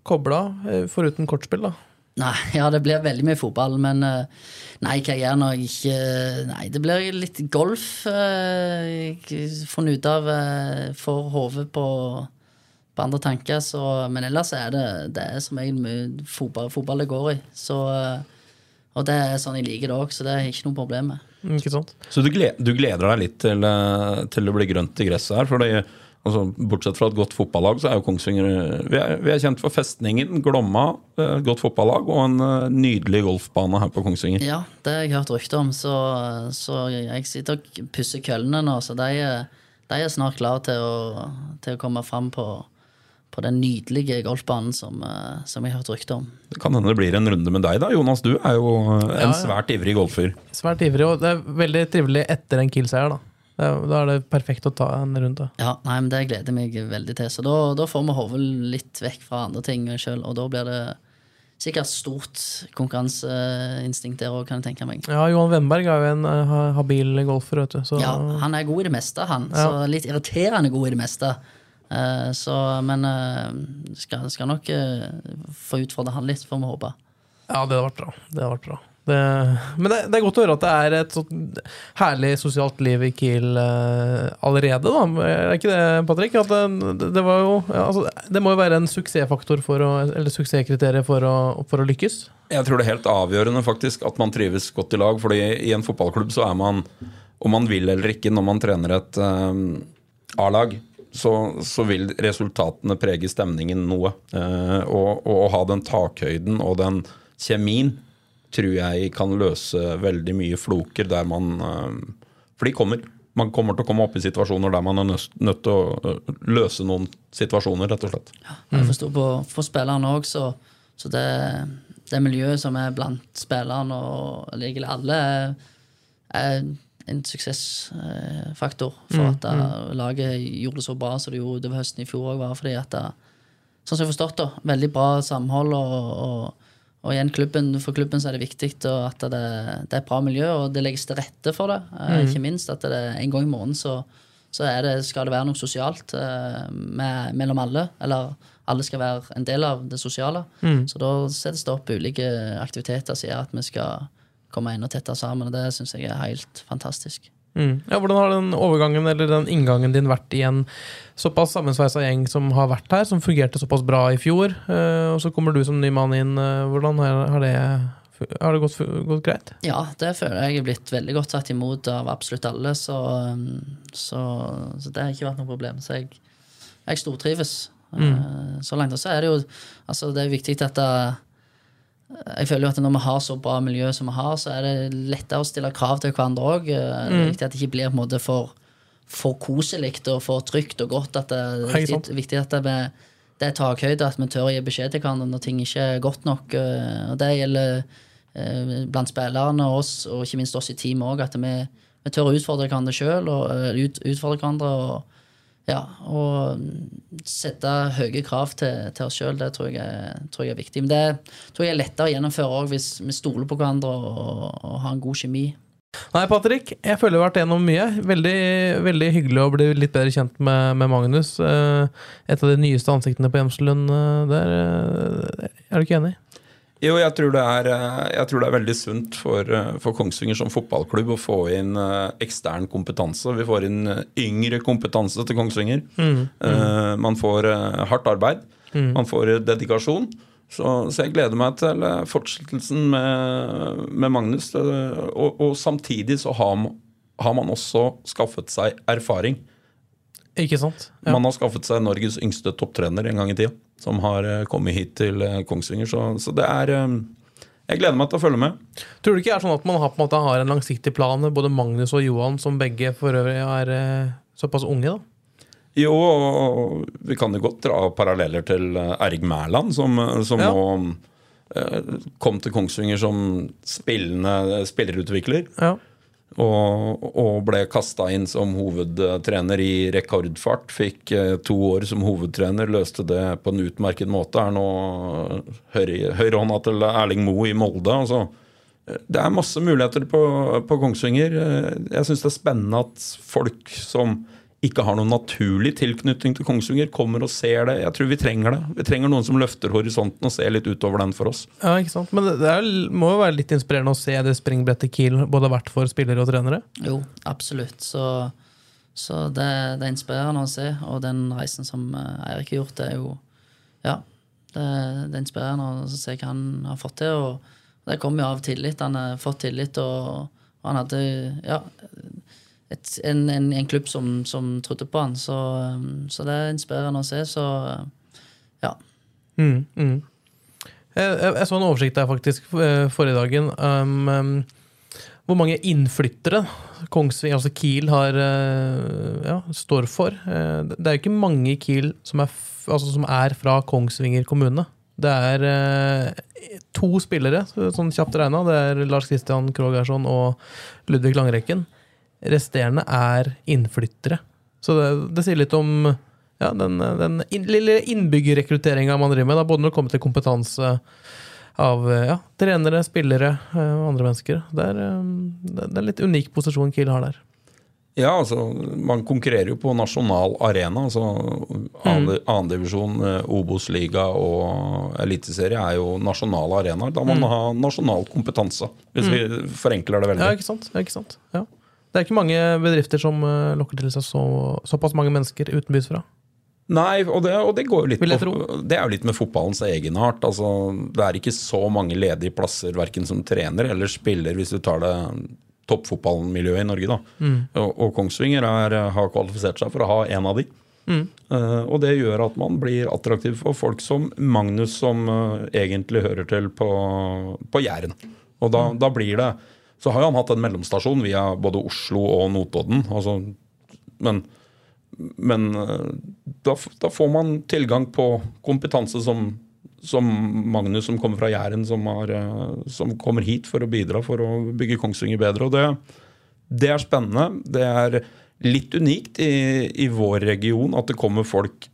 koble av, eh, foruten kortspill, da? Nei, ja, det blir veldig mye fotball, men eh, Nei, hva jeg gjør når jeg ikke Nei, det blir litt golf. Jeg funnet ut av Får hodet på, på andre tanker, så Men ellers er det, det er som regel mye fotball, fotball det går i. Så Og det er sånn jeg liker det òg, så det er ikke noe problem med. Mm, Ikke sant? Så du gleder, du gleder deg litt til, eh, til det blir grønt i gresset her? Fordi, altså, bortsett fra et godt fotballag, så er jo Kongsvinger Vi er, vi er kjent for festningen, Glomma, eh, et godt fotballag, og en eh, nydelig golfbane her på Kongsvinger. Ja, det har jeg hørt rykter om, så, så jeg sitter og pusser køllene nå, så de, er- de er snart klare til til å komme fram på, på den nydelige golfbanen som, eh, som jeg har hørt rykter om. Det kan hende det blir en runde med deg, da. Jonas, du er jo en ja. svært ivrig golfer. Svært ivrig, og det er veldig trivelig etter en Kiel-seier, da. Da er det perfekt å ta en runde. Ja, nei, men Det gleder jeg meg veldig til. Så da, da får vi hodet litt vekk fra andre ting sjøl, og da blir det sikkert stort konkurranseinstinkt der òg, kan jeg tenke meg. Ja, Johan Wemberg er jo en eh, habil golfer, vet du. Så Ja, Han er god i det meste, han. Ja. Så litt irriterende god i det meste. Eh, så, men eh, skal, skal nok eh, få utfordre han litt, får vi håpe. Ja, det hadde vært bra. Det hadde vært bra. Det, men det, det er godt å høre at det er et sånt herlig sosialt liv i Kiel uh, allerede, da. Er ikke det, Patrick? At det, det, var jo, ja, altså, det må jo være en suksessfaktor for å, eller suksesskriterium for å, for å lykkes? Jeg tror det er helt avgjørende faktisk at man trives godt i lag. fordi i en fotballklubb så er man, om man vil eller ikke, når man trener et um, A-lag, så, så, vil resultatene prege stemningen noe. Og, og, å ha den takhøyden og den kjemien tror jeg kan løse veldig mye floker der man eh, For de kommer. Man kommer til å komme opp i situasjoner der man er nødt til å eh, løse noen situasjoner, rett og slett. Ja, jeg forstår på, for spillerne òg, så, så det, det, miljøet som er blant spillerne og egentlig alle, er en suksessfaktor for mm, at mm. laget gjorde det så bra som det gjorde utover høsten i fjor òg, var fordi at det, Sånn som jeg forstått det, veldig bra samhold og, og og igjen, klubben, For klubben så er det viktig at det, det, er et bra miljø, og det legges til rette for det. Eh, mm. Ikke minst at det, en gang i måneden så, så det, skal det være noe sosialt eh, med, mellom alle. Eller alle skal være en del av det sosiale. Mm. Så da settes det opp ulike aktiviteter som gjør at vi skal komme enda tettere sammen. Og det syns jeg er helt fantastisk. Mm. Ja, hvordan har den overgangen eller den inngangen din vært i en såpass sammensveisa gjeng som har vært her, som fungerte såpass bra i fjor, uh, og så kommer du som ny mann inn. Uh, hvordan har, det, har det gått, gått, greit? Ja, det føler jeg er blitt veldig godt tatt imot av absolutt alle, så, um, så, så det har ikke vært noe problem. Så jeg, jeg stortrives. Mm. Uh, så langt. Og så er det jo altså det er viktig at det, jeg føler jo at når vi har så bra miljø som vi har, så er det lettere å stille krav til hverandre òg. Eh, mm. Viktig at det ikke blir på en måte for, for koselig og for trygt og godt. At det, er viktig, viktig at det, det er takhøyde, at vi tør å gi beskjed til hverandre når ting ikke er godt nok. Eh, og Det gjelder eh, blant spillerne og oss, og ikke minst oss i teamet òg. At vi, vi, tør å utfordre hverandre sjøl og ut, utfordre hverandre. og ja, og sette høye krav til, til oss sjøl, det tror jeg, tror jeg, er viktig. Men det tror jeg er lettere å gjennomføre òg hvis vi stoler på hverandre og, og har en god kjemi. Nei, Patrick, jeg føler vi har vært gjennom mye. Veldig, veldig hyggelig å bli litt bedre kjent med, med Magnus. Eh, et av de nyeste ansiktene på Hjemslund eh, der. Eh, er du ikke enig? Jo, jeg tror det er, jeg tror det er veldig sunt for, eh, for, Kongsvinger som fotballklubb å få inn eh, ekstern kompetanse. Vi får inn yngre kompetanse til Kongsvinger. Mm, mm. Man får hardt arbeid. Mm. Man får dedikasjon. Så, så, jeg gleder meg til fortsettelsen med, med Magnus. Og, og, samtidig så har, har man også skaffet seg erfaring. Ikke sant? Ja. Man har skaffet seg Norges yngste topptrener en gang i tida, som har eh, kommet hit til eh, Kongsvinger. Så, så, det er eh, Jeg gleder meg til å følge med. Tror du ikke det er sånn at man har, en, har en langsiktig plan, både Magnus og Johan, som begge for øvrig er såpass unge? da? Jo, og vi kan jo godt dra paralleller til Erg Mæland, som, som ja. nå kom til Kongsvinger som spillende spillerutvikler. Ja. Og, og ble kasta inn som hovedtrener i rekordfart. Fikk eh, to år som hovedtrener, løste det på en utmerket måte. Er nå høyrehånda til Erling Moe i Molde. Altså, eh, det er masse muligheter på, på Kongsvinger. Eh, jeg syns det er spennende at folk som ikke har noen naturlig tilknytning til Kongsvinger, kommer og ser det. Jeg tror vi trenger det. Vi trenger noen som løfter horisonten og ser litt utover den for oss. Ja, ikke sant? Men det er, må jo være litt inspirerende å se det springbrettet Kiel både har vært for spillere og trenere? Jo, absolutt. Så, så det, det, er inspirerende å se. Og den reisen som eh, Eirik har gjort, det er jo Ja, det, det er inspirerende å se hva han har fått til. Og det kommer jo av tillit. Han har fått tillit, og, og han hadde Ja et, en, en, en, klubb som, som, trodde på han. Så, um, så, det er inspirerende å se. Så ja. Mm, mm. Jeg, jeg, jeg, så en oversikt der faktisk eh, forrige dagen. Um, um, hvor mange innflyttere Kongsving, altså Kiel, har, uh, ja, står for. Uh, det er jo ikke mange i Kiel som er, altså, som er fra Kongsvinger kommune. Det er uh, to spillere, sånn kjapt regna. Det er Lars Christian Krogh og Ludvig Langrekken. Resterende er innflyttere. Så det, det sier litt om ja, den, den inn, lille innbyggerrekrutteringa man driver med, da, både når det kommer til kompetanse av ja, trenere, spillere og andre mennesker. Det er, det er en litt unik posisjon Kiel har der. Ja, altså man konkurrerer jo på nasjonal arena. altså Annendivisjon, mm. Obos-liga og eliteserie er jo nasjonale arenaer. Da må man mm. ha nasjonal kompetanse, hvis mm. vi forenkler det veldig. Ja, ikke sant. Ja, ikke sant? Ja. Det er ikke mange bedrifter som lokker til seg så, såpass mange mennesker utenbys fra. Nei, og det, og det, går jo litt på, det er jo litt med fotballens egenart. Altså, det er ikke så mange ledige plasser verken som trener eller spiller, hvis du tar det toppfotballmiljøet i Norge. da. Mm. Og, og, Kongsvinger er, har kvalifisert seg for å ha en av de. Mm. Uh, og det gjør at man blir attraktiv for folk som Magnus, som uh, egentlig hører til på, på Jæren. Og da, mm. da, blir det Så har jo han hatt en mellomstasjon via både Oslo og Notodden. Altså, men men uh, da, da, får man tilgang på kompetanse som som Magnus som kommer fra Jæren, som, har, som, kommer hit for å bidra for å bygge Kongsvinger bedre. og det, det er spennende. Det er litt unikt i, i, vår region at det kommer folk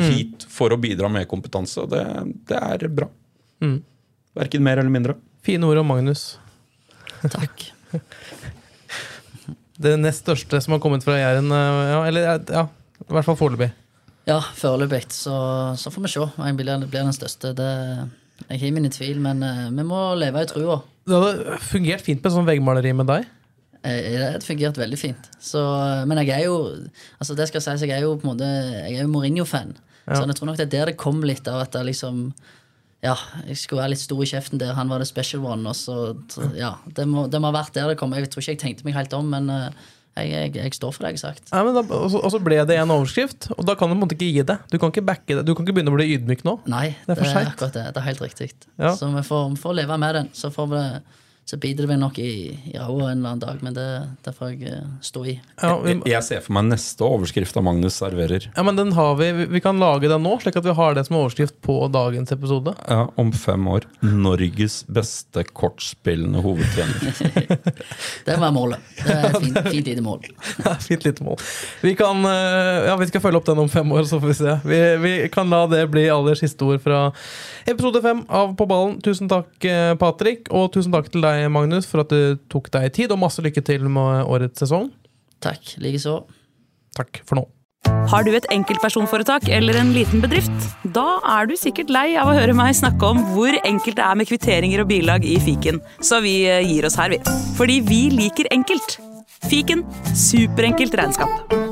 mm. hit for å bidra med kompetanse. Det, det er bra. Mm. Verken mer eller mindre. Fine ord om Magnus. Takk. det nest største som har kommet fra Jæren? Eh, ja, eller ja, i hvert fall foreløpig. Ja, foreløpig. Så, så, får vi se om jeg blir, blir den største. Det, jeg har mine tvil, men uh, vi må leve i trua. Det hadde fungert fint med sånn veggmaleri med deg? Eh, det fungert veldig fint. Så, men jeg er jo altså det skal sies, jeg er jo på en måte Jeg er jo Mourinho-fan. Ja. Så jeg tror nok det er der det kom litt av at jeg liksom ja, jeg skulle være litt stor i kjeften der han var the special one. Og så, ja, det må, det må ha vært der det kom. Jeg tror ikke jeg tenkte meg helt om, men uh, jeg, jeg, jeg, står for det jeg har sagt. Ja, da, og, så, ble det en overskrift, og da kan du på en måte ikke gi det. Du kan ikke backe det. Du kan ikke begynne å bli ydmyk nå. Nei, det er, det er akkurat det. Det er helt riktig. Ja. Så vi får, vi får, leve med den. Så får vi så biter det meg nok i, i ræva en eller annen dag, men det, det får jeg uh, stå i. Ja, vi, jeg ser for meg neste overskrift av Magnus serverer. Ja, men den har vi. Vi kan lage den nå, slik at vi har det som overskrift på dagens episode. Ja, Om fem år. Norges beste kortspillende hovedtrener. det må være målet. Det er fint, fint lite mål. Ja, fint lite mål. Vi kan, eh, ja, vi skal følge opp den om fem år, så får vi se. Vi, vi kan la det bli aller siste ord fra episode fem av På ballen. Tusen takk, eh, Patrick, og tusen takk til deg Magnus, for at du tok deg tid, og masse lykke til med årets sesong. Takk. Likeså. Takk for nå. Har du et enkeltpersonforetak eller en liten bedrift? Da er du sikkert lei av å høre meg snakke om hvor enkelt det er med kvitteringer og bilag i fiken, så vi eh, gir oss her, vi. Fordi vi liker enkelt. Fiken superenkelt regnskap.